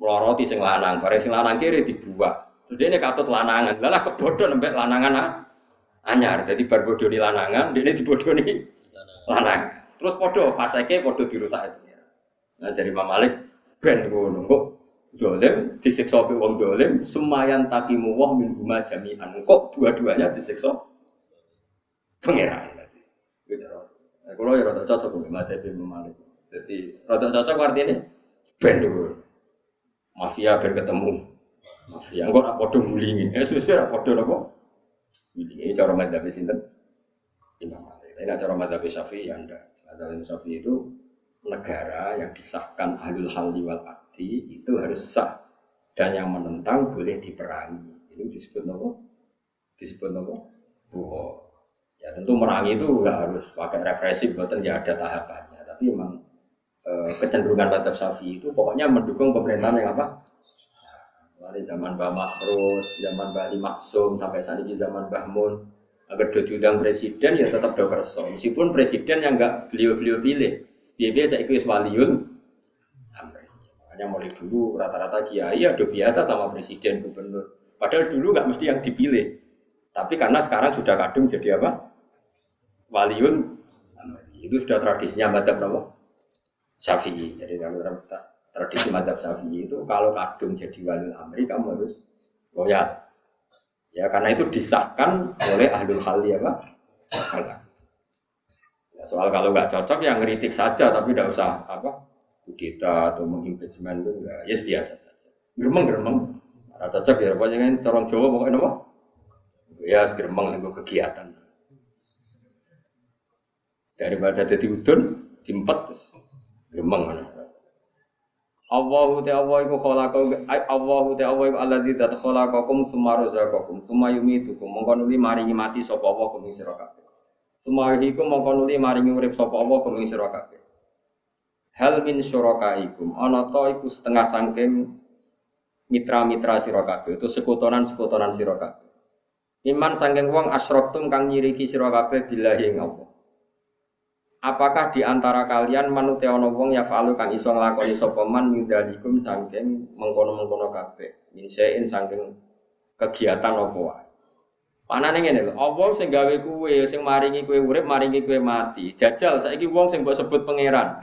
meloroti sing lanang, bareng sing lanang kiri dibuat. Dia ini katut lanangan, lalah kebodoh nembek lanangan ah. anyar. Jadi di lanangan, dia ini dibodoh nih lanang. Terus podo, faseke podo dirusak. Itu. Nah jadi Imam Malik ben ngono. Kok dolim disiksa pe wong dolim semayan takimu wah min huma jami'an. Kok dua-duanya disiksa? Pangeran gitu nah, kalau ya rada cocok dengan mata Imam Malik. Jadi rada cocok artinya ben dulu mafia ben ketemu Mafia, enggak nak podo gulingi. Eh, sesuai nak podo nopo. Gulingi cara madzhab sinten? Imam Malik. Tapi cara madzhab Syafi'i ya ndak. Madzhab Syafi'i itu negara yang disahkan ahlul halli wal akti itu harus sah dan yang menentang boleh diperangi. Ini disebut nopo? Disebut nopo? Buho. Ya tentu merangi itu enggak harus pakai represif, bukan ya ada tahapannya. Tapi memang e, kecenderungan madzhab Syafi'i itu pokoknya mendukung pemerintahan yang apa? Mulai zaman Mbah Masrus, zaman Mbah Ali Maksum, sampai saat ini zaman Mbah Mun. Agar do diundang presiden ya tetap do kerso. Meskipun presiden yang enggak beliau-beliau pilih. Dia biasa ikut waliun Makanya mulai dulu rata-rata kiai ya biasa sama presiden gubernur. Padahal dulu nggak mesti yang dipilih. Tapi karena sekarang sudah kadung jadi apa? Waliun itu sudah tradisinya madzhab apa? Syafi'i. Jadi kalau tradisi madzhab syafi'i itu kalau kadung jadi wali amri kamu harus loyal. Ya karena itu disahkan oleh ahlul hal ya pak. Ya, soal kalau nggak cocok ya ngeritik saja tapi tidak usah apa kudeta atau mengimpeachment itu ya yes, biasa saja. Geremeng geremeng. Nah, cocok ya pokoknya kan orang Jawa pokoknya apa? Ya geremeng itu kegiatan. Daripada jadi udun, dimpet terus geremeng mana. Allahu te Allah iku khalaqa Allahu te Allah iku alladzi dat khalaqakum summa razaqakum summa yumitukum mongko nuli maringi mati sapa Allah kuming sira kabeh. Summa iku mongko nuli maringi urip sapa Allah kuming sira kabeh. Hal min syurakaikum ana ta iku setengah sangking mitra-mitra sira kabeh itu sekutonan-sekutonan sira kabeh. Iman sangking wong asyraktum kang nyiriki sira kabeh billahi Allah. Apakah di antara kalian manute ana wong ya falu kang iso nglakoni sapa man mindalikum saking mengkono-mengkono kabeh. Minsein saking kegiatan apa wae. Panane ngene lho, apa sing gawe kuwe, sing maringi kuwe urip, maringi kuwe mati. Jajal saiki wong sing mbok sebut pangeran.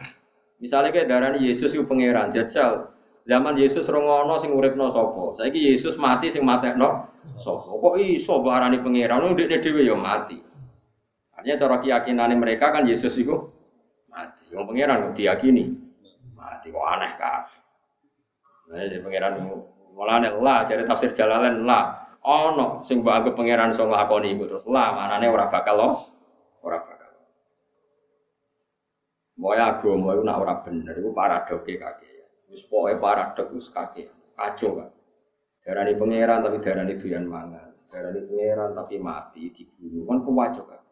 Misalnya kayak darani Yesus itu pangeran, jajal. Zaman Yesus rongono sing uripno sapa? Saiki Yesus mati sing matekno sapa? Kok iso mbok arani pangeran? Ndekne dhewe ya mati. Artinya cara keyakinan mereka kan Yesus itu mati. Yang pangeran kok diyakini mati kok aneh kan? Nah, jadi pangeran malah lah jadi tafsir Jalalain lah. Ono sing mbok anggap pangeran iso nglakoni iku terus lah manane ora bakal lo. Ora bakal. Moya agama iku nak ora bener iku paradoke kake. Wis pokoke paradok wis kake. Kacau kan. Darani pangeran tapi darani doyan mangan. Darani pangeran tapi mati dibunuh. Kan kewajib kan.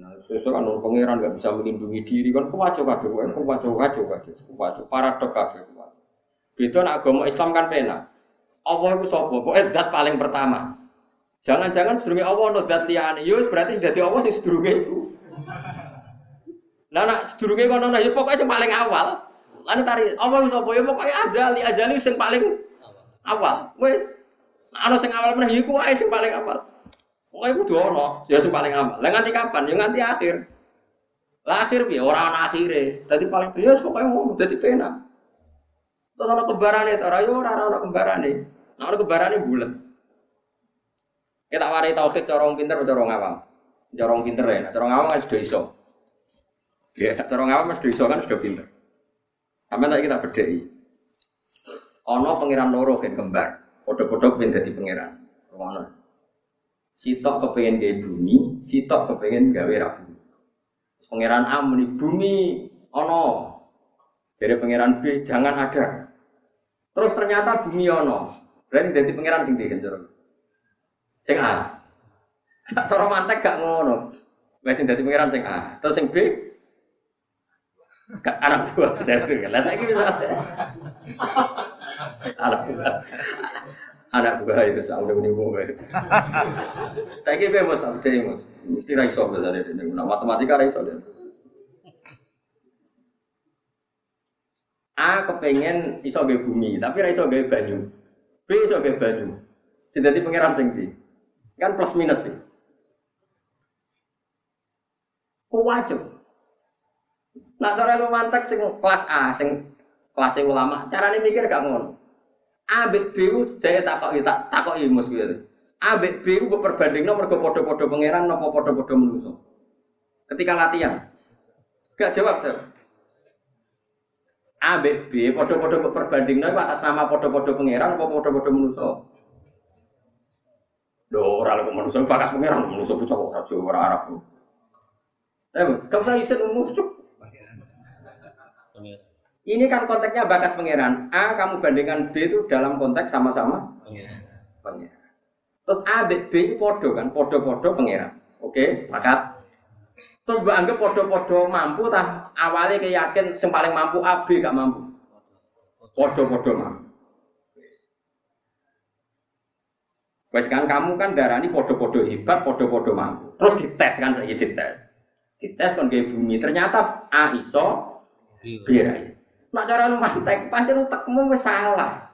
Nah, sesuatu kan pangeran nggak bisa melindungi diri kan kewajib kabeh, kewajib kewajib kewajib kewajib paradok kabeh kewajib. Beda nak agama Islam kan pena. Allah itu sapa? Pokoknya zat paling pertama. Jangan-jangan sedurunge Allah ono zat liyane. Yo berarti dadi Allah sing sedurunge iku. Lah nak sedurunge kono nah yo pokoke sing paling awal. Lan tari Allah itu sapa? Yo pokoke azali, azali sing paling awal. Wis. Nah, ana sing awal meneh iku wae sing paling awal. Pokoknya kudu ono, ya sing paling aman. Lah nganti kapan? Ya nganti akhir. Lah akhir piye? Ora ana akhire. Dadi paling ya pokoke ngono dadi pena. Terus ana kembarane ta ora ya ora ana kembarane. Nah ana kembarane bulet. Kita tak warai tauhid cara wong pinter cara wong awam. Cara wong pinter ya, cara wong awam kan sudah iso. Ya, cara wong awam sudah iso kan sudah pinter. Sampai tak kita bedheki. Ono pangeran loro kan kembar. Foto-foto pengen dadi pangeran. Ngono. Sitok kepengen gawe bumi, sitok kepengen gawe rabu. Pangeran A muni bumi ono. Jadi pangeran B jangan ada. Terus ternyata bumi ono. Berarti jadi pangeran sing diken cara. Sing A. Cara mantek gak ngono. Sing dadi pangeran sing A. Terus sing B gak anak buah jadi lah saya bisa anak buah anak buah itu saya udah menipu saya kira mas tak percaya mas mesti raiso biasanya ini nah, matematika raiso deh A kepengen iso bumi, tapi raiso gawe banyu. B iso gawe banyu. Dadi pangeran sing di. Kan plus minus sih. Ku wajib. Nah cara ilmu mantek sing kelas A, sing kelas ulama, carane mikir gak ngono. Ambek B ku jaya takok tak takok imus kuwi. Ambek B ku perbandingno mergo padha-padha pangeran napa padha-padha manusa. Ketika latihan. Gak jawab, jawab. Ambek B padha-padha perbandingno atas nama padha-padha pangeran apa padha-padha manusa. Lho ora lho manusa bakas pangeran manusa bocah kok ora Jawa Arab. Eh, gak usah isin umum, ini kan konteksnya bakas pangeran. A kamu bandingkan B itu dalam konteks sama-sama pangeran. Terus A, B, B itu podo kan, podo-podo pangeran. Oke, sepakat. Terus mbak anggap podo-podo mampu tah awalnya kayak yakin yang paling mampu A, B gak mampu. Podo-podo mampu. Wes kan kamu kan darah ini podo-podo hebat, podo-podo mampu. Terus dites kan saya dites. Dites kan kayak bumi. Ternyata A iso, B iso. Nak cara mantek pancen utekmu wis salah.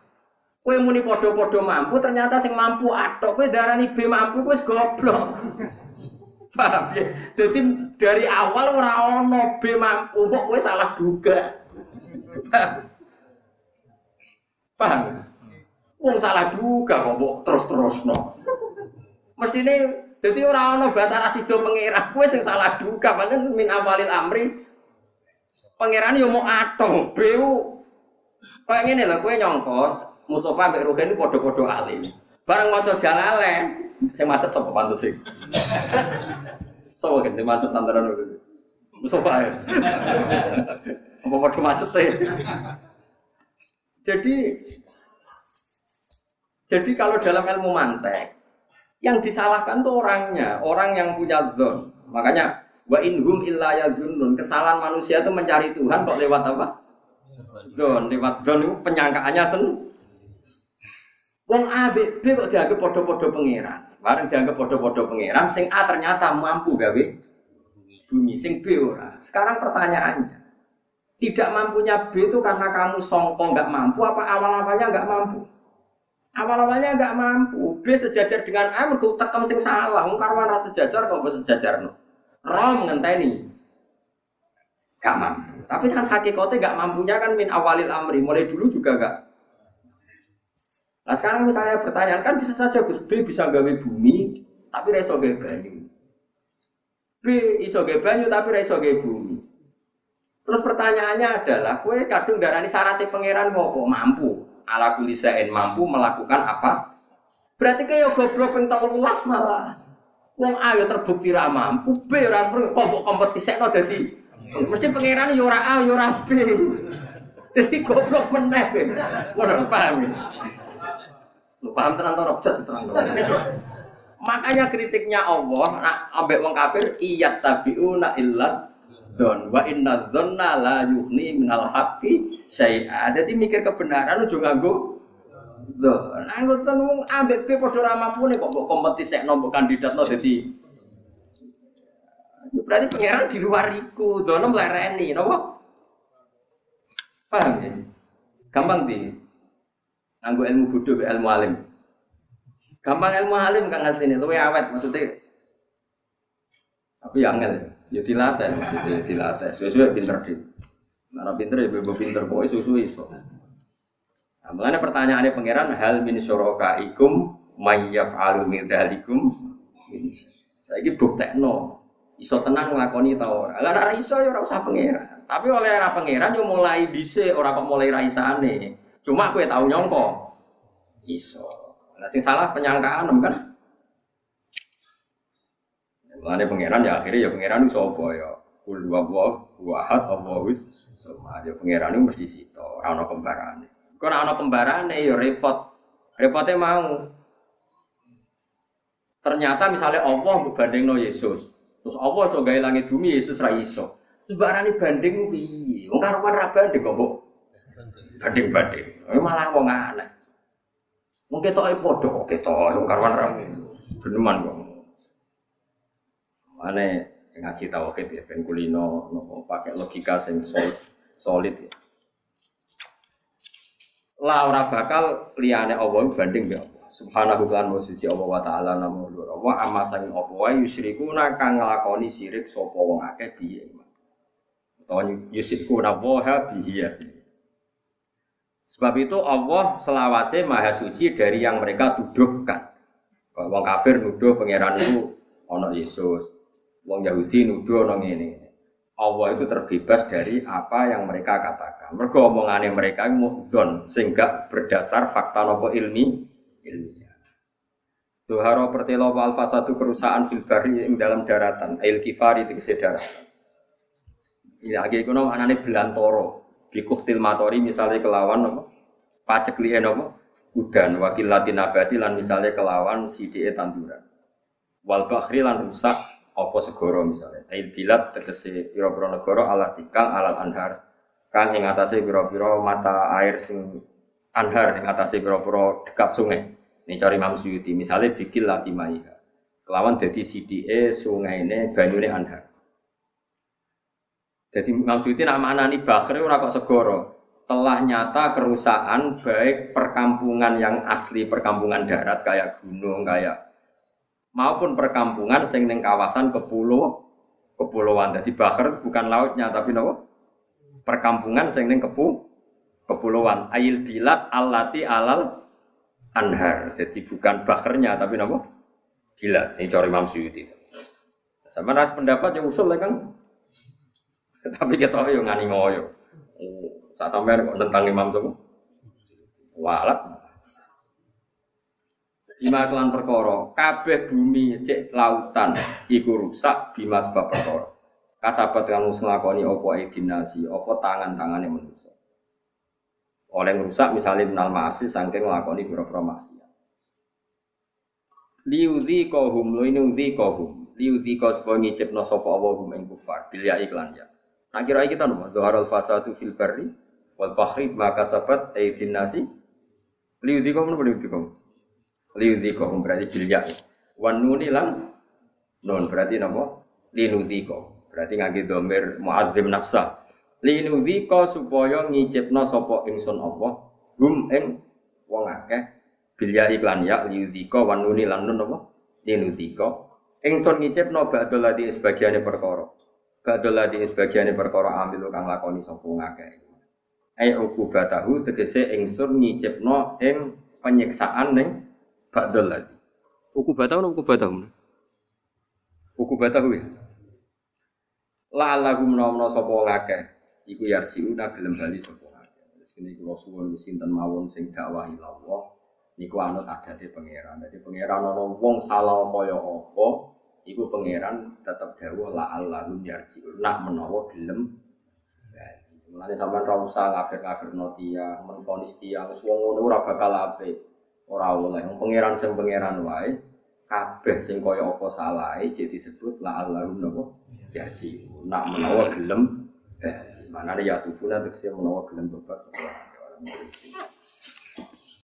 Kowe muni padha-padha mampu ternyata sing mampu atok kowe darani B mampu kowe goblok. Paham ya? Jadi dari awal ora ono B mampu kok kowe salah duga. Paham? Wong salah duga kok mbok terus-terusno. Mestine jadi ora ono bahasa rasido pengira kowe sing salah duga pancen min awalil amri pangeran yo mau ato, beu kayak gini lah, kue nyongko Mustafa mbak Ruhen itu podo-podo alim. Barang mau jalalen, saya macet apa pantas sih? Sopo kan saya macet tantaran itu. Mustafa. Apa podo macet ya? Jadi jadi kalau dalam ilmu mantek, yang disalahkan tuh orangnya, orang yang punya zon. Makanya Wa inhum illa yazunnun. Kesalahan manusia itu mencari Tuhan kok lewat apa? Zon, lewat zon itu penyangkaannya sen. Wong A, B, B kok dianggap podo-podo pangeran. Bareng dianggap podo-podo pangeran, sing A ternyata mampu gawe bumi, sing B ora. Sekarang pertanyaannya, tidak mampunya B itu karena kamu songko nggak mampu, apa awal-awalnya nggak mampu? Awal-awalnya nggak mampu. B sejajar dengan A, mergo tekem sing salah. Wong karwan sejajar kok sejajar no. Roh ngenteni. Gak mampu. Tapi kan hakikatnya gak mampunya kan min awalil amri. Mulai dulu juga gak. Nah sekarang saya pertanyaan kan bisa saja Gus B bisa gawe bumi tapi reso gawe banyu. B iso gawe banyu tapi reso gawe bumi. Terus pertanyaannya adalah, kue kadung darani syaratnya pangeran mau mampu ala kulisain mampu melakukan apa Berarti kayak goblok ping 13 malah. Wong A yo terbukti ra mampu, B ora kok kompetisekno dadi mesti pangeran yo ora A yo ora B. Jadi goblok meneh. Ora paham. Lu paham tenan ora bisa diterang. Makanya kritiknya Allah nak ambek wong kafir iyat tabiuna illa dzon wa inna dzonna la yuhni minal haqqi syai'a. Jadi mikir kebenaran ujung nganggo Loh, nah ngoten wong ambek B padha ra mampune kok mbok kompetisekno mbok kandidatno dadi Berarti pangeran di luar iku, dono melereni, napa? Paham ya? Gampang di. Anggo ilmu bodho ilmu alim. Gampang ilmu alim kang asline luwe awet maksudnya. Tapi yang angel ya dilatih maksudnya dilatih. Suwe-suwe pinter di. Nah, pinter ya bebo pinter kok susu iso. Nah, mulanya pertanyaannya pangeran hal min syuraka ikum mayyaf alu min dalikum saya ini buktekno iso tenan nglakoni ta ora? Lah ora iso ya usah pangeran. Tapi oleh ora pangeran yo mulai dhisik ora kok mulai raisane cuma aku ya tau nyongko. Iso. Lah sing salah penyangkaan kan? Mulane pangeran ya akhirnya ya pangeran iso apa ya? Kul huwallahu ahad Allahus sama ya pangeran itu mesti sito. Ora ana kembarane Kau nak kembaran kembarane ya repot. Repotnya mau. Ternyata misalnya Allah no Yesus. Terus Allah so gaya langit bumi Yesus ra iso. Terus barani banding piye? Wong karuan ra banding kok, Banding-banding. Eh, malah wong aneh. Wong ketoke padha kok ketok wong karuan ra geneman kok. Mane ngaji tauhid ya ben kulino pakai logika sing solid, solid ya la ora bakal liyane Allah banding ya Allah. Subhanahu kan wa suci Allah wa taala namo lur Allah amma sanging apa wae yusyrikuna kang nglakoni sirik sapa wong akeh piye. Utawa yusyrikuna wa bihi Sebab itu Allah selawase maha suci dari yang mereka tuduhkan. Wong kafir nuduh pangeran itu ana Yesus. Wong Yahudi nuduh ana ngene. Allah itu terbebas dari apa yang mereka katakan. Mereka omongannya mereka zon sehingga berdasar fakta nopo ilmi ilmiah. Zuharo pertelo wal fasadu kerusakan fil yang dalam daratan, ail kifari di daratan. Ya lagi kuno anane belantoro, bikuhtil matori misalnya kelawan nopo, pacek liye nopo, udan wakil latin abadi lan misalnya kelawan sidie tanduran. Wal bakhri lan rusak apa segoro misalnya? Ail bilat tegese pira-pira negara ala tikang alat anhar. Kang ing atase pira-pira mata air sing anhar ing atase pira-pira dekat sungai. Ini cari Imam Suyuti misalnya bikin lati maiha. Kelawan jadi CDE sungai ini banyune anhar. Jadi Imam Suyuti nama anani bakhri ora kok segoro telah nyata kerusakan baik perkampungan yang asli perkampungan darat kayak gunung kayak maupun perkampungan sing ning kawasan kepulau kepulauan. Jadi Bahar bukan lautnya tapi nopo perkampungan sing ning kepu kepulauan. Ail bilat alati alal anhar. Jadi bukan baharnya tapi nopo Bilat. Ini cari Imam Suyuti. Sama ras pendapat yang usul kan. Tapi kita yo ngani ngoyo. Oh, Saat sampai tentang Imam Suyuti. Walat Bima kelan perkara, kabeh bumi cek lautan iku rusak bima sebab perkara. Kasabat kamu nglakoni apa edinasi, apa tangan-tangane manusia. Oleh rusak misalnya benal masih saking nglakoni pira-pira. Liudhi kohum, lo ini udhi kohum. Liudhi kau supaya ngicipno sapa Allah hum ing kufar. Bilya iklan ya. Nah kira kita nopo. Doharul fasadu fil barri wal bahri maka sabat edinasi. Liudhi kohum nopo liudhi kohum liudzikahum berarti bilya wan nuni lan non berarti napa? Linudzika berarti ngangge domir muazzim nafsa linudzika supaya ngicipno sapa ingsun apa hum ing wong akeh. Bilya iklan ya liudzika wan nuni lan nun apa linudzika ingsun ngicipno ba'dal ladhi sebagiane perkara. Ba'dal ladhi sebagiane perkara ambil kang lakoni sapa wong akeh. Ai ukubatahu tegese ingsun ngicipno ing penyiksaan ning Ba'dal lagi. Uku batahu uku batahu. Uku batahu ya. La lagu menawa sapa wong akeh iku yarjiuna gelem bali sapa akeh. Terus kene kula suwun wis sinten mawon sing dakwah Allah niku anut adate pangeran. Dadi pangeran ana wong salah kaya apa, iku pangeran tetep dawuh la Allahum yarji'un. Nak menawa gelem Mulane sampean ra usah ngafir-ngafirno dia, menfonis wis wong ngono ora bakal apik. Ora oleh pangeran sing pangeran wae. Kabeh sing kaya apa salahe jadi disebut la Allahum napa yarji'un. Nak menawa gelem Mana ya tubuh nanti menawa gelem tobat sekolah.